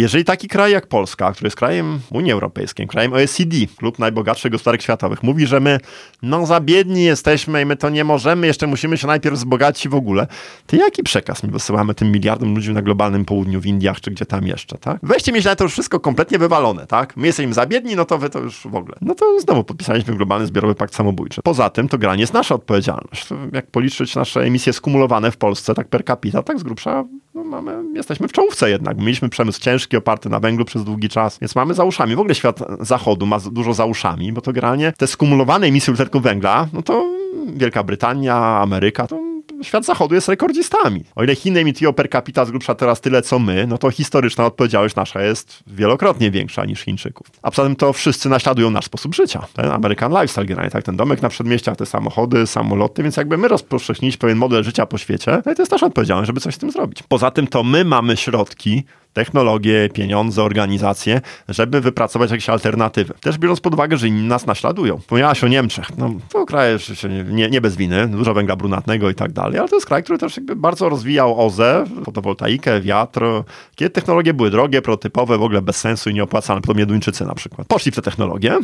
Jeżeli taki kraj jak Polska, który jest krajem Unii Europejskiej, krajem OECD, klub najbogatszych gospodarek światowych, mówi, że my no za biedni jesteśmy i my to nie możemy, jeszcze musimy się najpierw wzbogacić w ogóle, to jaki przekaz my wysyłamy tym miliardom ludzi na globalnym południu, w Indiach czy gdzie tam jeszcze, tak? Weźcie mieć na to już wszystko kompletnie wywalone, tak? My jesteśmy za biedni, no to wy to już w ogóle. No to znowu podpisaliśmy globalny zbiorowy pakt samobójczy. Poza tym to granie jest nasza odpowiedzialność. Jak policzyć nasze emisje skumulowane w Polsce, tak per capita, tak z grubsza no mamy, jesteśmy w czołówce jednak. Mieliśmy przemysł ciężki, oparty na węglu przez długi czas, więc mamy za uszami. W ogóle świat zachodu ma dużo za uszami, bo to granie, te skumulowane emisje dwutlenku węgla, no to Wielka Brytania, Ameryka, to świat zachodu jest rekordzistami. O ile Chiny emitują per capita z grubsza teraz tyle, co my, no to historyczna odpowiedzialność nasza jest wielokrotnie większa niż Chińczyków. A poza tym to wszyscy naśladują nasz sposób życia. Ten American lifestyle generalnie, tak? Ten domek na przedmieściach, te samochody, samoloty, więc jakby my rozpowszechniliśmy pewien model życia po świecie, no i to jest nasza odpowiedzialność, żeby coś z tym zrobić. Poza tym to my mamy środki, technologie, pieniądze, organizacje, żeby wypracować jakieś alternatywy. Też biorąc pod uwagę, że inni nas naśladują. Wspomniałaś o Niemczech. No, to kraj nie, nie bez winy, dużo węgla brunatnego i tak dalej, ale to jest kraj, który też jakby bardzo rozwijał OZE, fotowoltaikę, wiatr. Kiedy technologie były drogie, prototypowe, w ogóle bez sensu i nieopłacalne, podobnie Duńczycy na przykład. Poszli w te technologie,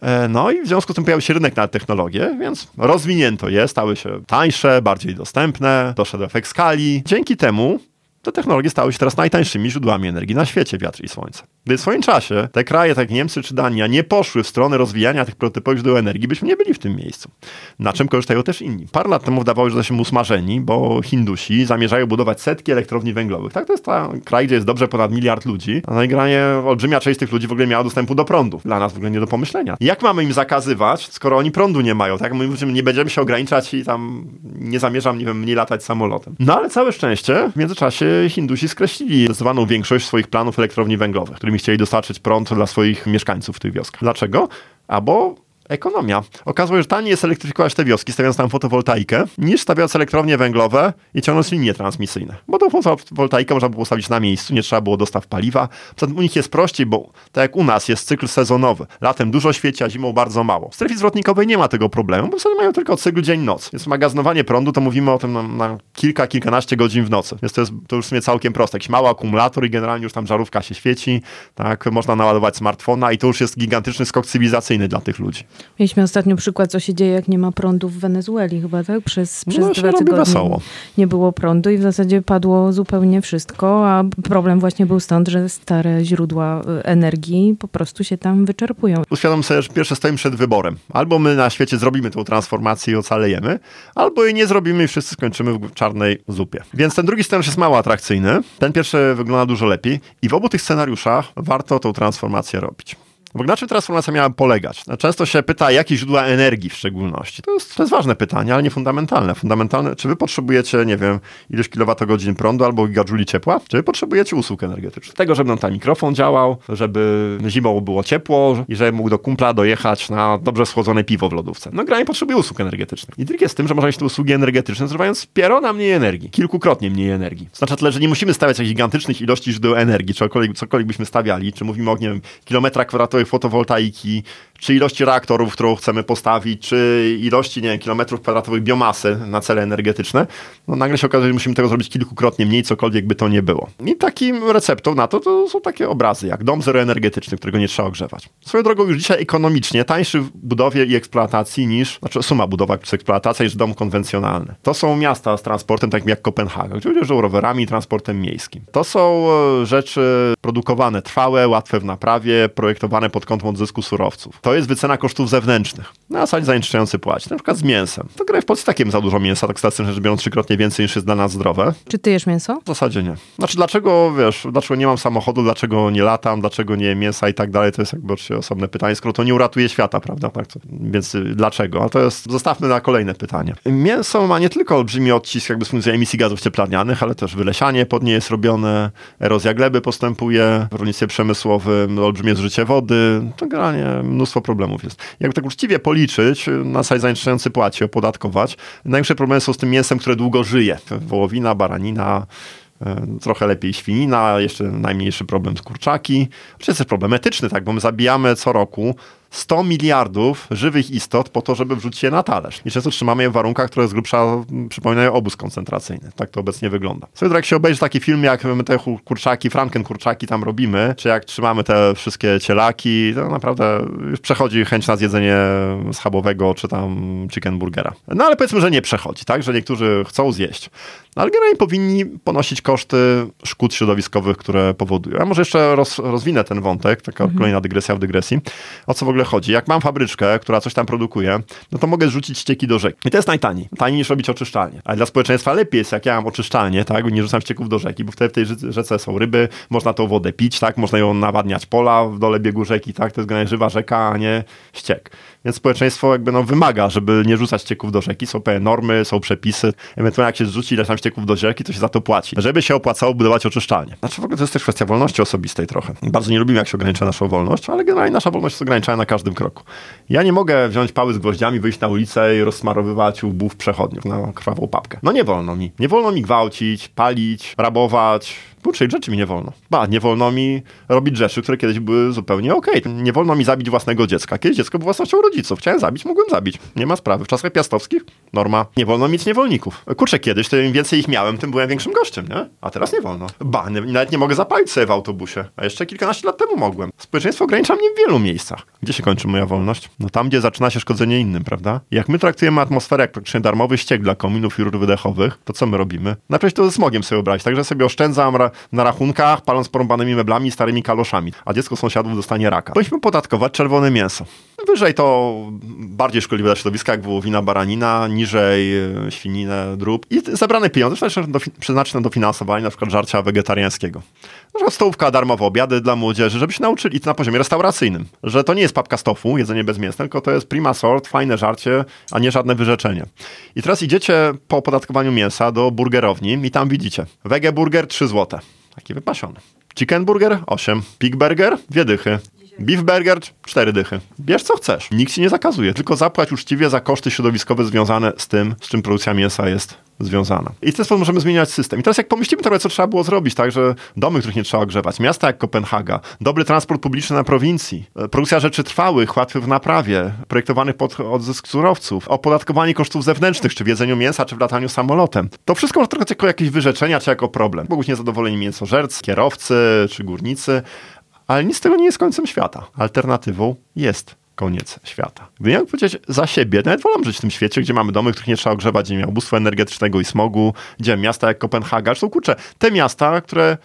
e, no i w związku z tym pojawił się rynek na technologie, więc rozwinięto je, stały się tańsze, bardziej dostępne, doszedł efekt skali. Dzięki temu te technologie stały się teraz najtańszymi źródłami energii na świecie, wiatr i słońce. Gdy w swoim czasie te kraje, tak jak Niemcy czy Dania, nie poszły w stronę rozwijania tych prototypowych źródeł energii, byśmy nie byli w tym miejscu. Na czym korzystają też inni. Parę lat temu wydawało się, że jesteśmy usmażeni, bo Hindusi zamierzają budować setki elektrowni węglowych. Tak, to jest ta kraj, gdzie jest dobrze ponad miliard ludzi, a najgranie olbrzymia część tych ludzi w ogóle miała dostępu do prądu. Dla nas w ogóle nie do pomyślenia. Jak mamy im zakazywać, skoro oni prądu nie mają, tak? My nie będziemy się ograniczać i tam nie zamierzam, nie wiem, mniej latać samolotem. No ale całe szczęście w międzyczasie Hindusi skreślili zdecydowaną większość swoich planów elektrowni węglowych, którymi chcieli dostarczyć prąd dla swoich mieszkańców w tych wioskach. Dlaczego? Albo ekonomia. Okazuje się, że taniej jest elektryfikować te wioski, stawiając tam fotowoltaikę, niż stawiając elektrownie węglowe i ciągnąc linie transmisyjne. Bo tą fotowoltaikę można było postawić na miejscu, nie trzeba było dostaw paliwa. Poza u nich jest prościej, bo tak jak u nas jest cykl sezonowy. Latem dużo świeci, a zimą bardzo mało. W strefie zwrotnikowej nie ma tego problemu, bo sobie mają tylko cykl dzień-noc. Więc magazynowanie prądu to mówimy o tym na, na, kilka, kilkanaście godzin w nocy. Więc to jest to już w sumie całkiem proste. Jakiś mały akumulator i generalnie już tam żarówka się świeci. Tak, można naładować smartfona i to już jest gigantyczny skok cywilizacyjny dla tych ludzi. Mieliśmy ostatnio przykład, co się dzieje, jak nie ma prądu w Wenezueli chyba, tak? Przez, przez no, dwa tygodnie wesoło. nie było prądu i w zasadzie padło zupełnie wszystko, a problem właśnie był stąd, że stare źródła y, energii po prostu się tam wyczerpują. Uświadom sobie, że pierwsze stoimy przed wyborem. Albo my na świecie zrobimy tą transformację i ocalejemy, albo jej nie zrobimy i wszyscy skończymy w czarnej zupie. Więc ten drugi scenariusz jest mało atrakcyjny. Ten pierwszy wygląda dużo lepiej i w obu tych scenariuszach warto tą transformację robić. Bo na czym transformacja miała polegać? No, często się pyta, jakie źródła energii w szczególności. To jest, to jest ważne pytanie, ale nie fundamentalne. Fundamentalne, czy wy potrzebujecie, nie wiem, ileś kilowatogodzin prądu albo gigajuli ciepła? Czy wy potrzebujecie usług energetycznych? Tego, żeby nam ten mikrofon działał, żeby zimą było ciepło i żeby mógł do kumpla dojechać na dobrze schłodzone piwo w lodówce. No granie potrzebuje usług energetycznych. I trik jest tym, że można mieć te usługi energetyczne, zużywając piero na mniej energii. Kilkukrotnie mniej energii. Znaczy tyle, że nie musimy stawiać gigantycznych ilości źródeł energii, cokolwiek, cokolwiek byśmy stawiali, czy mówimy o, nie wiem, kilometrach kwadratowych fotowoltaiki, czy ilości reaktorów, którą chcemy postawić, czy ilości, nie wiem, kilometrów kwadratowych biomasy na cele energetyczne, no nagle się okazuje, że musimy tego zrobić kilkukrotnie mniej, cokolwiek by to nie było. I takim receptą na to, to są takie obrazy, jak dom zeroenergetyczny, którego nie trzeba ogrzewać. Swoją drogą już dzisiaj ekonomicznie tańszy w budowie i eksploatacji niż, znaczy suma budowa plus eksploatacja niż dom konwencjonalny. To są miasta z transportem, takim jak Kopenhaga, gdzie ludzie rowerami i transportem miejskim. To są e, rzeczy produkowane trwałe, łatwe w naprawie, projektowane pod kątem odzysku surowców. To jest wycena kosztów zewnętrznych. Na zasadzie zanieczyszczający płaci. Na przykład z mięsem. To grę w Polsce takim za dużo mięsa, tak statystycznie rzecz biorąc trzykrotnie więcej niż jest dla nas zdrowe. Czy ty jesz mięso? W zasadzie nie. Znaczy dlaczego, wiesz, dlaczego nie mam samochodu, dlaczego nie latam, dlaczego nie jem mięsa i tak dalej, to jest jakby oczywiście osobne pytanie, skoro to nie uratuje świata, prawda? Tak, to, więc y, dlaczego? A to jest, zostawmy na kolejne pytanie. Mięso ma nie tylko olbrzymi odcisk jakby z funkcji emisji gazów cieplarnianych, ale też wylesianie pod nie jest robione, erozja gleby postępuje w rolnictwie przemysłowym, olbrzymie zużycie wody, to generalnie mnóstwo problemów jest. Jakby tak uczciwie policzyć, na zasadzie zanieczyszczający płaci, opodatkować, największe problemy są z tym mięsem, które długo żyje. Wołowina, baranina, e, trochę lepiej świnina, jeszcze najmniejszy problem z kurczaki. Oczywiście jest problem etyczny, tak, bo my zabijamy co roku 100 miliardów żywych istot po to, żeby wrzucić je na talerz. I często trzymamy je w warunkach, które z grubsza przypominają obóz koncentracyjny. Tak to obecnie wygląda. Sobie jak się obejrzy taki film, jak my te kurczaki, franken kurczaki tam robimy, czy jak trzymamy te wszystkie cielaki, to naprawdę już przechodzi chęć na zjedzenie schabowego, czy tam chicken burgera. No ale powiedzmy, że nie przechodzi, tak? Że niektórzy chcą zjeść. No, ale generalnie powinni ponosić koszty szkód środowiskowych, które powodują. Ja może jeszcze roz, rozwinę ten wątek, taka mhm. kolejna dygresja w dygresji. O co w ogóle ogóle chodzi. Jak mam fabryczkę, która coś tam produkuje, no to mogę zrzucić ścieki do rzeki. I to jest najtaniej. Taniej niż robić oczyszczalnię. Ale dla społeczeństwa lepiej jest, jak ja mam oczyszczalnię, tak? Nie rzucam ścieków do rzeki, bo wtedy w tej rzece są ryby, można tą wodę pić, tak? Można ją nawadniać pola w dole biegu rzeki, tak? To jest generalnie żywa rzeka, a nie ściek. Więc społeczeństwo jakby no, wymaga, żeby nie rzucać ścieków do rzeki. Są pewne normy, są przepisy. Ewentualnie jak się zrzuci ileś tam ścieków do rzeki, to się za to płaci. Żeby się opłacało budować oczyszczalnie. Znaczy w ogóle to jest też kwestia wolności osobistej trochę. Bardzo nie lubimy, jak się ogranicza naszą wolność, ale generalnie nasza wolność jest ograniczana na każdym kroku. Ja nie mogę wziąć pały z gwoździami, wyjść na ulicę i rozsmarowywać łbów przechodniów na krwawą papkę. No nie wolno mi. Nie wolno mi gwałcić, palić, rabować, uczyć rzeczy mi nie wolno. Ba, nie wolno mi robić rzeczy, które kiedyś były zupełnie okej. Okay. Nie wolno mi zabić własnego dziecka. Kiedyś dziecko było własnością rodziców. Chciałem zabić, mogłem zabić. Nie ma sprawy. W czasach piastowskich norma. Nie wolno mieć niewolników. Kurczę, kiedyś to im więcej ich miałem, tym byłem większym gościem, nie? A teraz nie wolno. Ba, nawet nie mogę zapalić sobie w autobusie. A jeszcze kilkanaście lat temu mogłem. Społeczeństwo ogranicza mnie w wielu miejscach. Gdzie się kończy moja wolność? No tam, gdzie zaczyna się szkodzenie innym, prawda? Jak my traktujemy atmosferę jak praktycznie darmowy ściek dla kominów i rur wydechowych, to co my robimy? Najpierw to ze smogiem sobie obrać, także sobie oszczędzam na rachunkach, paląc porąbanymi meblami i starymi kaloszami, a dziecko sąsiadów dostanie raka. Powinniśmy podatkować czerwone mięso. Wyżej to bardziej szkodliwe dla środowiska, jak wołowina, baranina, niżej e, świninę, drób i zebrane pieniądze przeznaczyć na dofinansowanie na przykład żarcia wegetariańskiego. Na przykład stołówka, darmowe obiady dla młodzieży, żeby się nauczyli to na poziomie restauracyjnym, że to nie jest papka stofu, jedzenie bezmięsne, tylko to jest prima sort, fajne żarcie, a nie żadne wyrzeczenie. I teraz idziecie po opodatkowaniu mięsa do burgerowni i tam widzicie, wege burger 3 złote. Taki wypasiony. Chicken burger 8, pig burger 2 dychy. Beef burger, cztery dychy. Bierz co chcesz. Nikt ci nie zakazuje, tylko zapłać uczciwie za koszty środowiskowe związane z tym, z czym produkcja mięsa jest związana. I w ten sposób możemy zmieniać system. I teraz jak pomyślimy trochę, co trzeba było zrobić, tak, że domy, których nie trzeba ogrzewać, miasta jak Kopenhaga, dobry transport publiczny na prowincji, e, produkcja rzeczy trwałych, łatwych w naprawie, projektowanych pod odzysk surowców, opodatkowanie kosztów zewnętrznych, czy w jedzeniu mięsa, czy w lataniu samolotem. To wszystko może trochę jako jakieś wyrzeczenia, czy jako problem. Mogą być niezadowoleni mięsożercy, kierowcy, czy górnicy, ale nic z tego nie jest końcem świata. Alternatywą jest koniec świata. Gdy miałem powiedzieć za siebie, nawet wolę żyć w tym świecie, gdzie mamy domy, których nie trzeba ogrzewać, gdzie nie ma ubóstwa energetycznego i smogu, gdzie miasta jak Kopenhaga, są kurczę, te miasta, które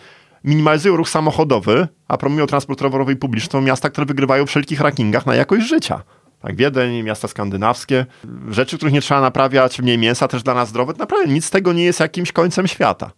minimalizują ruch samochodowy, a promują transport rowerowy i publiczny, to miasta, które wygrywają w wszelkich rankingach na jakość życia. Tak, Wiedeń, miasta skandynawskie, rzeczy, których nie trzeba naprawiać, mniej mięsa też dla nas zdrowe, naprawdę nic z tego nie jest jakimś końcem świata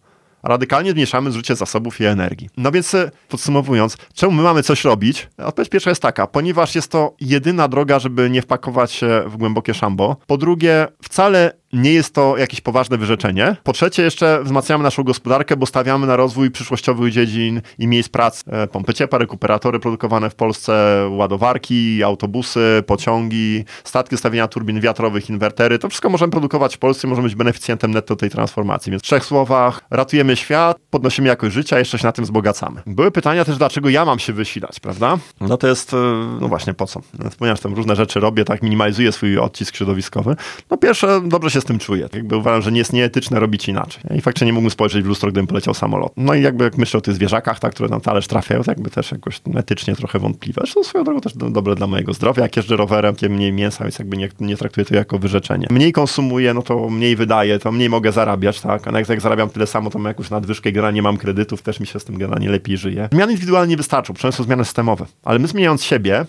radykalnie zmniejszamy zużycie zasobów i energii. No więc e, podsumowując, czemu my mamy coś robić? Odpowiedź pierwsza jest taka, ponieważ jest to jedyna droga, żeby nie wpakować się w głębokie szambo. Po drugie, wcale nie jest to jakieś poważne wyrzeczenie. Po trzecie, jeszcze wzmacniamy naszą gospodarkę, bo stawiamy na rozwój przyszłościowych dziedzin i miejsc pracy. E, pompy ciepła, rekuperatory produkowane w Polsce, ładowarki, autobusy, pociągi, statki stawienia turbin wiatrowych, inwertery. To wszystko możemy produkować w Polsce, możemy być beneficjentem netto tej transformacji. Więc w trzech słowach, ratujemy świat, podnosimy jakość życia, jeszcze się na tym wzbogacamy. Były pytania też, dlaczego ja mam się wysilać, prawda? No to jest, e, no właśnie, po co? Ponieważ tam różne rzeczy robię, tak, minimalizuję swój odcisk środowiskowy. No pierwsze, dobrze się tym czuję. Jakby uważam, że nie jest nieetyczne robić inaczej. I faktycznie nie mógłbym spojrzeć w lustro, gdybym poleciał samolot. No i jakby jak myślę o tych zwierzakach, tak, które na talerz trafiają, to jakby też jakoś etycznie trochę wątpliwe. Zresztą swoją drogą też dobre dla mojego zdrowia. Jak jeżdżę rowerem, tym mniej mięsa, więc jakby nie, nie traktuję to jako wyrzeczenie. Mniej konsumuję, no to mniej wydaję, to mniej mogę zarabiać, tak? A jak, jak zarabiam tyle samo, to mam jakąś nadwyżkę, gra nie mam kredytów, też mi się z tym generalnie lepiej żyje. Zmiany indywidualne nie wystarczą, przynajmniej są zmiany systemowe. Ale my zmieniając siebie,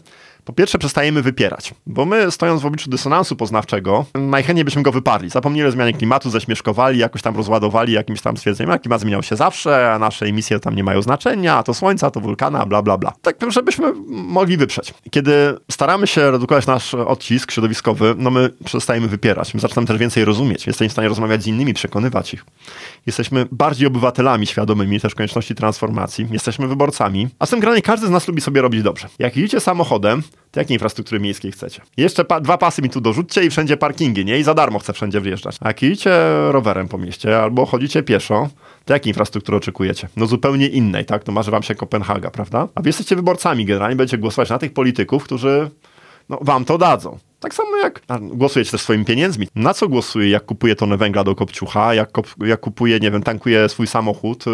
po pierwsze przestajemy wypierać, bo my stojąc w obliczu dysonansu poznawczego, najchętniej byśmy go wyparli. Zapomnieli o zmianie klimatu, ześmieszkowali, jakoś tam rozładowali jakimś tam stwierdzeniem, a klimat zmieniał się zawsze, a nasze emisje tam nie mają znaczenia, a to słońca, to wulkana, bla, bla, bla. Tak, żebyśmy mogli wyprzeć. Kiedy staramy się redukować nasz odcisk środowiskowy, no my przestajemy wypierać. My zaczynamy też więcej rozumieć. Jesteśmy w stanie rozmawiać z innymi, przekonywać ich. Jesteśmy bardziej obywatelami świadomymi też konieczności transformacji. Jesteśmy wyborcami. A z tym granie każdy z nas lubi sobie robić dobrze. Jak jedziecie samochodem, to jakiej infrastruktury miejskiej chcecie? Jeszcze pa dwa pasy mi tu dorzućcie i wszędzie parkingi, nie? I za darmo chcę wszędzie wjeżdżać. A jedziecie rowerem po mieście albo chodzicie pieszo, to jakiej infrastruktury oczekujecie? No zupełnie innej, tak? To marzy wam się Kopenhaga, prawda? A wy jesteście wyborcami generalnie, będziecie głosować na tych polityków, którzy no, wam to dadzą. Tak samo jak głosujecie też swoimi pieniędzmi. Na co głosuję, jak kupuję tonę węgla do kopciucha, jak, kop, jak kupuję, nie wiem, tankuję swój samochód y,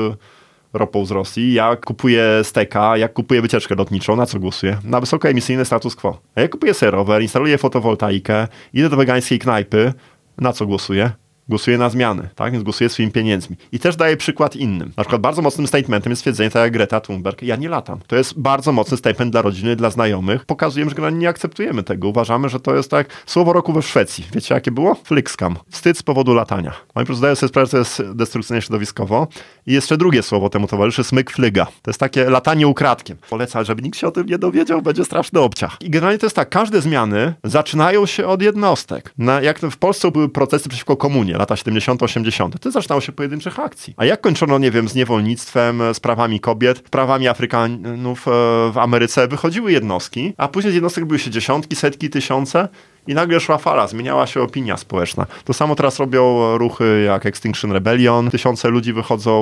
ropą z Rosji, jak kupuję steka, jak kupuję wycieczkę lotniczą, na co głosuję? Na wysokoemisyjny status quo. A jak kupuję sobie rower, instaluję fotowoltaikę, idę do wegańskiej knajpy, na co głosuję? Głosuje na zmiany, tak? Więc głosuje swoimi pieniędzmi. I też daje przykład innym. Na przykład bardzo mocnym statementem jest stwierdzenie tak jak Greta Thunberg, ja nie latam. To jest bardzo mocny statement dla rodziny, dla znajomych. Pokazujemy, że nie akceptujemy tego. Uważamy, że to jest tak słowo roku we Szwecji. Wiecie jakie było? Flixcam. Wstyd z powodu latania. Oni po prostu zdają sobie sprawę, że to jest destrukcyjne środowiskowo. I jeszcze drugie słowo temu towarzyszy, smyk flyga. To jest takie latanie ukradkiem. Polecam, żeby nikt się o tym nie dowiedział, będzie straszny obciach. I generalnie to jest tak, każde zmiany zaczynają się od jednostek. Na, jak w Polsce były procesy przeciwko komunie, lata 70-80. To zaczynało się pojedynczych akcji. A jak kończono, nie wiem, z niewolnictwem, z prawami kobiet, prawami Afrykanów e, w Ameryce, wychodziły jednostki, a później z jednostek były się dziesiątki, setki, tysiące i nagle szła fala, zmieniała się opinia społeczna. To samo teraz robią ruchy jak Extinction Rebellion. Tysiące ludzi wychodzą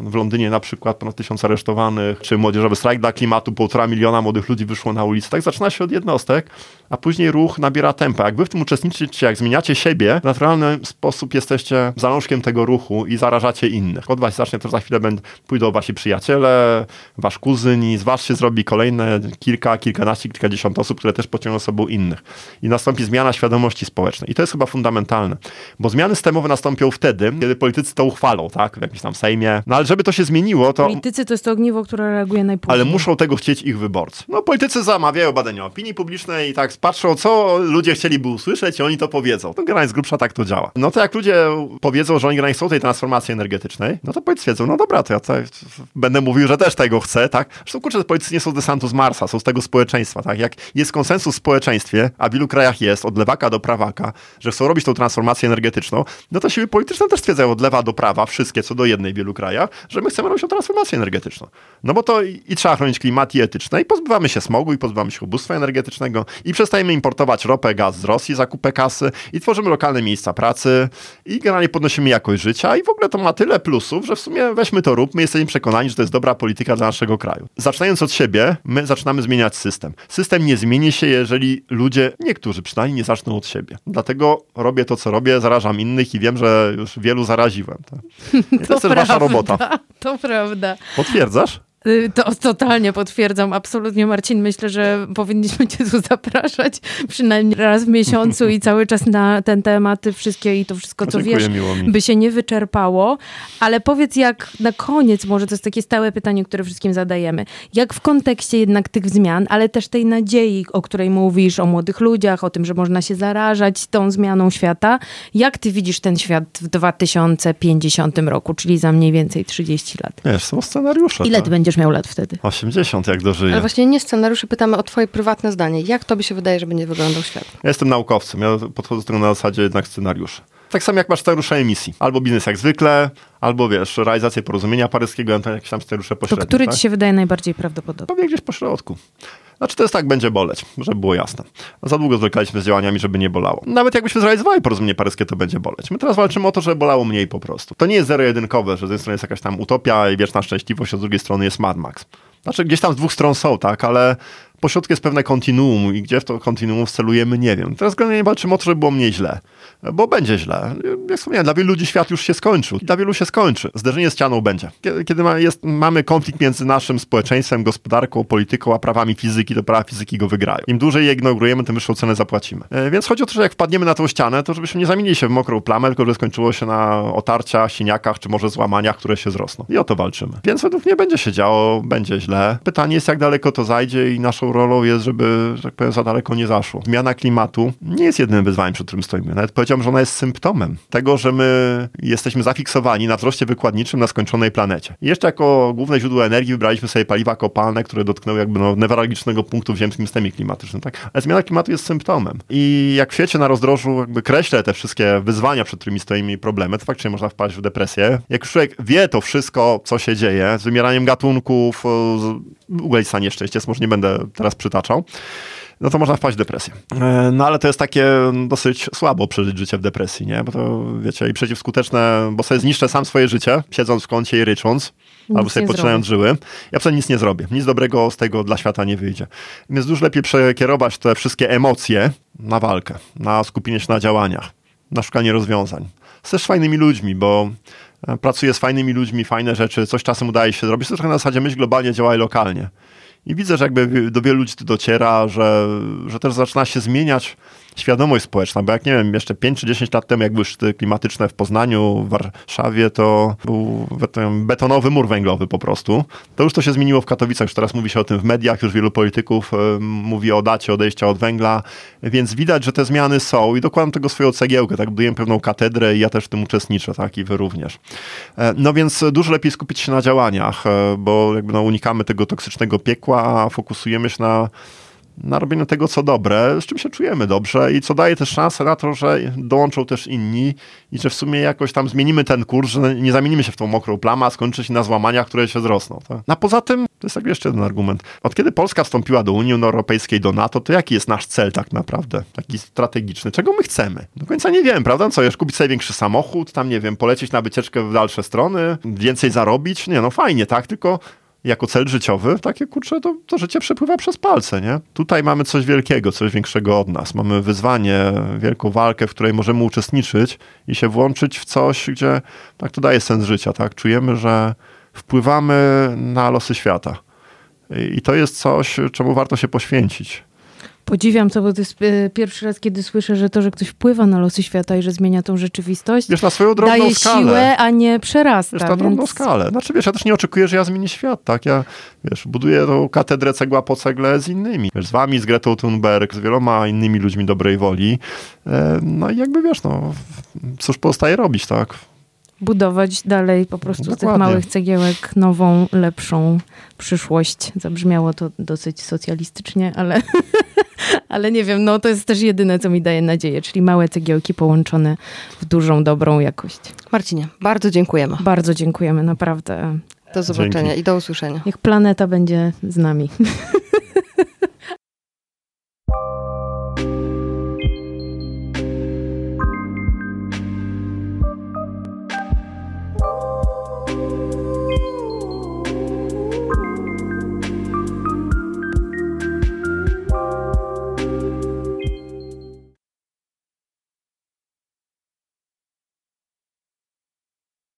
w Londynie na przykład, ponad tysiąc aresztowanych, czy młodzieżowy strajk dla klimatu, półtora miliona młodych ludzi wyszło na ulicę. Tak zaczyna się od jednostek, a później ruch nabiera tempa. Jak wy w tym uczestniczycie, jak zmieniacie siebie, w naturalny sposób jesteście zalążkiem tego ruchu i zarażacie innych. Od was zacznie to za chwilę będą, pójdą wasi przyjaciele, wasz kuzyn i z was się zrobi kolejne kilka, kilkanaście, kilkadziesiąt osób, które też pociągną sobą innych. I nastąpi nastąpi zmiana świadomości społecznej. I to jest chyba fundamentalne, bo zmiany systemowe nastąpią wtedy, kiedy politycy to uchwalą, tak, w jakimś tam Sejmie. No ale żeby to się zmieniło, to... Politycy to jest to ogniwo, które reaguje najpóźniej. Ale muszą tego chcieć ich wyborcy. No politycy zamawiają badania opinii publicznej i tak patrzą, co ludzie chcieliby usłyszeć i oni to powiedzą. No generalnie z grubsza tak to działa. No to jak ludzie powiedzą, że oni generalnie chcą tej transformacji energetycznej, no to politycy wiedzą, no dobra, to ja będę mówił, że też tego chcę, tak? Zresztą kurczę, politycy nie są desantu z Marsa, są z tego społeczeństwa, tak? Jak jest konsensus w społeczeństwie, a w wielu krajach jest, od lewaka do prawaka, że chcą robić tą transformację energetyczną, no to siły polityczne też stwierdzają od lewa do prawa, wszystkie co do jednej w wielu krajach, że my chcemy robić tą transformację energetyczną. No bo to i, i trzeba chronić klimat i etyczne i pozbywamy się smogu i pozbywamy się ubóstwa energetycznego i przestajemy importować ropę, gaz z Rosji za kupę kasy i tworzymy lokalne miejsca pracy i generalnie podnosimy jakość życia i w ogóle to ma tyle plusów, że w sumie weźmy to róbmy, jesteśmy przekonani, że to jest dobra polityka dla naszego kraju. Zaczynając od siebie, my zaczynamy zmieniać system. System nie zmieni się, jeżeli ludzie, niektórzy przynajmniej nie zaczną od siebie. Dlatego robię to, co robię, zarażam innych i wiem, że już wielu zaraziłem. To, to, to jest też wasza robota. To prawda. Potwierdzasz? Y, to totalnie potwierdzam, absolutnie Marcin. Myślę, że powinniśmy cię tu zapraszać przynajmniej raz w miesiącu i cały czas na ten temat wszystkie i to wszystko, co wiesz, by się nie wyczerpało. Ale powiedz jak na koniec, może to jest takie stałe pytanie, które wszystkim zadajemy. Jak w kontekście jednak tych zmian, ale też tej nadziei, o której mówisz, o młodych ludziach, o tym, że można się zarażać tą zmianą świata, jak ty widzisz ten świat w 2050 roku, czyli za mniej więcej 30 lat? Wiesz, są scenariusze. Ile tak. ty będziesz miał lat wtedy? 80, jak dożyję. Ale właśnie nie scenariusze, pytamy o twoje prywatne zdanie. Jak tobie się wydaje, że będzie wyglądał świat? Ja jestem naukowcem, ja podchodzę do tego na zasadzie jednak scenariuszy. Tak samo jak masz scenariusze emisji. Albo biznes jak zwykle, albo wiesz, realizację porozumienia paryskiego, to jakieś tam scenariusze To pośrednie. który tak? ci się wydaje najbardziej prawdopodobny? Pewnie gdzieś po środku. Znaczy to jest tak, będzie boleć, żeby było jasne. Za długo zwlekaliśmy z działaniami, żeby nie bolało. Nawet jakbyśmy zrealizowali porozumienie paryskie, to będzie boleć. My teraz walczymy o to, żeby bolało mniej po prostu. To nie jest zero-jedynkowe, że z jednej strony jest jakaś tam utopia i wieczna szczęśliwość, a z drugiej strony jest Mad Max. Znaczy gdzieś tam z dwóch stron są, tak, ale pośrodku jest pewne kontinuum i gdzie w to kontinuum celujemy, nie wiem. Teraz generalnie walczymy o to, żeby było mniej źle. Bo będzie źle. Jak wspomniałem, dla wielu ludzi świat już się skończył. Dla wielu się skończy. Zderzenie z ścianą będzie. Kiedy, ma, jest, mamy konflikt między naszym społeczeństwem, gospodarką, polityką, a prawami fizyki, to prawa fizyki go wygrają. Im dłużej je ignorujemy, tym wyższą cenę zapłacimy. E, Więc chodzi o to, że jak wpadniemy na tą ścianę, to żebyśmy nie zamienili się w mokrą plamę, tylko że skończyło się na otarciach, siniakach, czy może złamaniach, które się zrosną. I o to walczymy. Więc według mnie będzie się działo, będzie źle. Pytanie jest, jak daleko to zajdzie i naszą rolą jest, żeby, że tak powiem, za daleko nie zaszło. Zmiana klimatu nie jest jedynym wyzwaniem, przed którym stoimy. Nawet powiedziałbym, że ona jest symptomem tego, że my jesteśmy zafiksowani na wzroście wykładniczym na skończonej planecie. I jeszcze jako główne źródło energii wybraliśmy sobie paliwa kopalne, które dotknęły jakby no, newralgicznego punktu w ziemskim systemie klimatycznym. Tak? Ale zmiana klimatu jest symptomem. I jak w świecie na rozdrożu jakby kreślę te wszystkie wyzwania, przed którymi stoimy i problemy, to faktycznie można wpaść w depresję. Jak człowiek wie to wszystko, co się dzieje, z wymieraniem gatunków, w ogóle jest nieszczęście, więc może nie będę teraz przytaczał, no to można wpaść w depresję. E, No ale to jest takie dosyć słabo przeżyć życie w depresji, nie? Bo to, wiecie, i przeciwskuteczne, bo sobie zniszczę sam swoje życie, siedząc w kącie i rycząc, albo sobie poczynając żyły. Ja absolutnie nic nie zrobię. Nic dobrego z tego dla świata nie wyjdzie. Więc dużo lepiej przekierować te wszystkie emocje na walkę, na skupienie się na działaniach, na szukanie rozwiązań. Z też fajnymi ludźmi, bo pracuję z fajnymi ludźmi, fajne rzeczy, coś czasem udaje się zrobić. To trochę na zasadzie myśl globalnie, działaj lokalnie. I widzę, że jakby do wielu ludzi to dociera, że, że też zaczyna się zmieniać świadomość społeczna, bo jak nie wiem, jeszcze 5 czy 10 lat temu, jak były szczyty klimatyczne w Poznaniu, w Warszawie, to był betonowy mur węglowy po prostu. To już to się zmieniło w Katowicach, już teraz mówi się o tym w mediach, już wielu polityków e, mówi o dacie odejścia od węgla, więc widać, że te zmiany są i dokładam tego swoją cegiełkę, tak, buduję pewną katedrę i ja też w tym uczestniczę, tak, i wy również. E, No więc dużo lepiej skupić się na działaniach, e, bo jakby no, unikamy tego toksycznego piekła, a fokusujemy się na na robieniu tego, co dobre, z czym się czujemy dobrze i co daje też szansę na to, że dołączą też inni i że w sumie jakoś tam zmienimy ten kurs, że nie zamienimy się w tą mokrą plamę, a skończy się na złamaniach, które się zrosną. Tak? A poza tym, to jest tak jeszcze jeden argument. Od kiedy Polska wstąpiła do Unii Europejskiej, do NATO, to jaki jest nasz cel tak naprawdę? Taki strategiczny. Czego my chcemy? Do końca nie wiem, prawda? Co, jeszcze kupić sobie większy samochód, tam nie wiem, polecieć na wycieczkę w dalsze strony, więcej zarobić? Nie, no fajnie, tak? Tylko jako cel życiowy, takie kurczę, to, to życie przepływa przez palce, nie? Tutaj mamy coś wielkiego, coś większego od nas. Mamy wyzwanie, wielką walkę, w której możemy uczestniczyć i się włączyć w coś, gdzie tak to daje sens życia, tak? Czujemy, że wpływamy na losy świata. I i to jest coś, czemu warto się poświęcić. Podziwiam to, bo to jest e, pierwszy raz, kiedy słyszę, że to, że ktoś wpływa na losy świata i że zmienia tą rzeczywistość, Wiesz, na swoją drobną daje skalę. siłę, a nie przerasta. Wiesz, na drobną więc... skalę. Znaczy, wiesz, ja też nie oczekuję, że ja zmienię świat, tak? Ja, wiesz, buduję tą katedrę cegła po cegle z innymi. Wiesz, z wami, z Gretą Thunberg, z wieloma innymi ludźmi dobrej woli. E, No i jakby, wiesz, no, cóż pozostaje robić, tak? budować dalej po prostu Dokładnie. z tych małych cegiełek nową, lepszą przyszłość. Zabrzmiało to dosyć socjalistycznie, ale, ale nie wiem, no to jest też jedyne, co mi daje nadzieję, czyli małe cegiełki połączone w dużą, dobrą jakość. Marcinie, bardzo dziękujemy. Bardzo dziękujemy, naprawdę. Do zobaczenia Dzięki. i do usłyszenia. Niech planeta będzie z nami.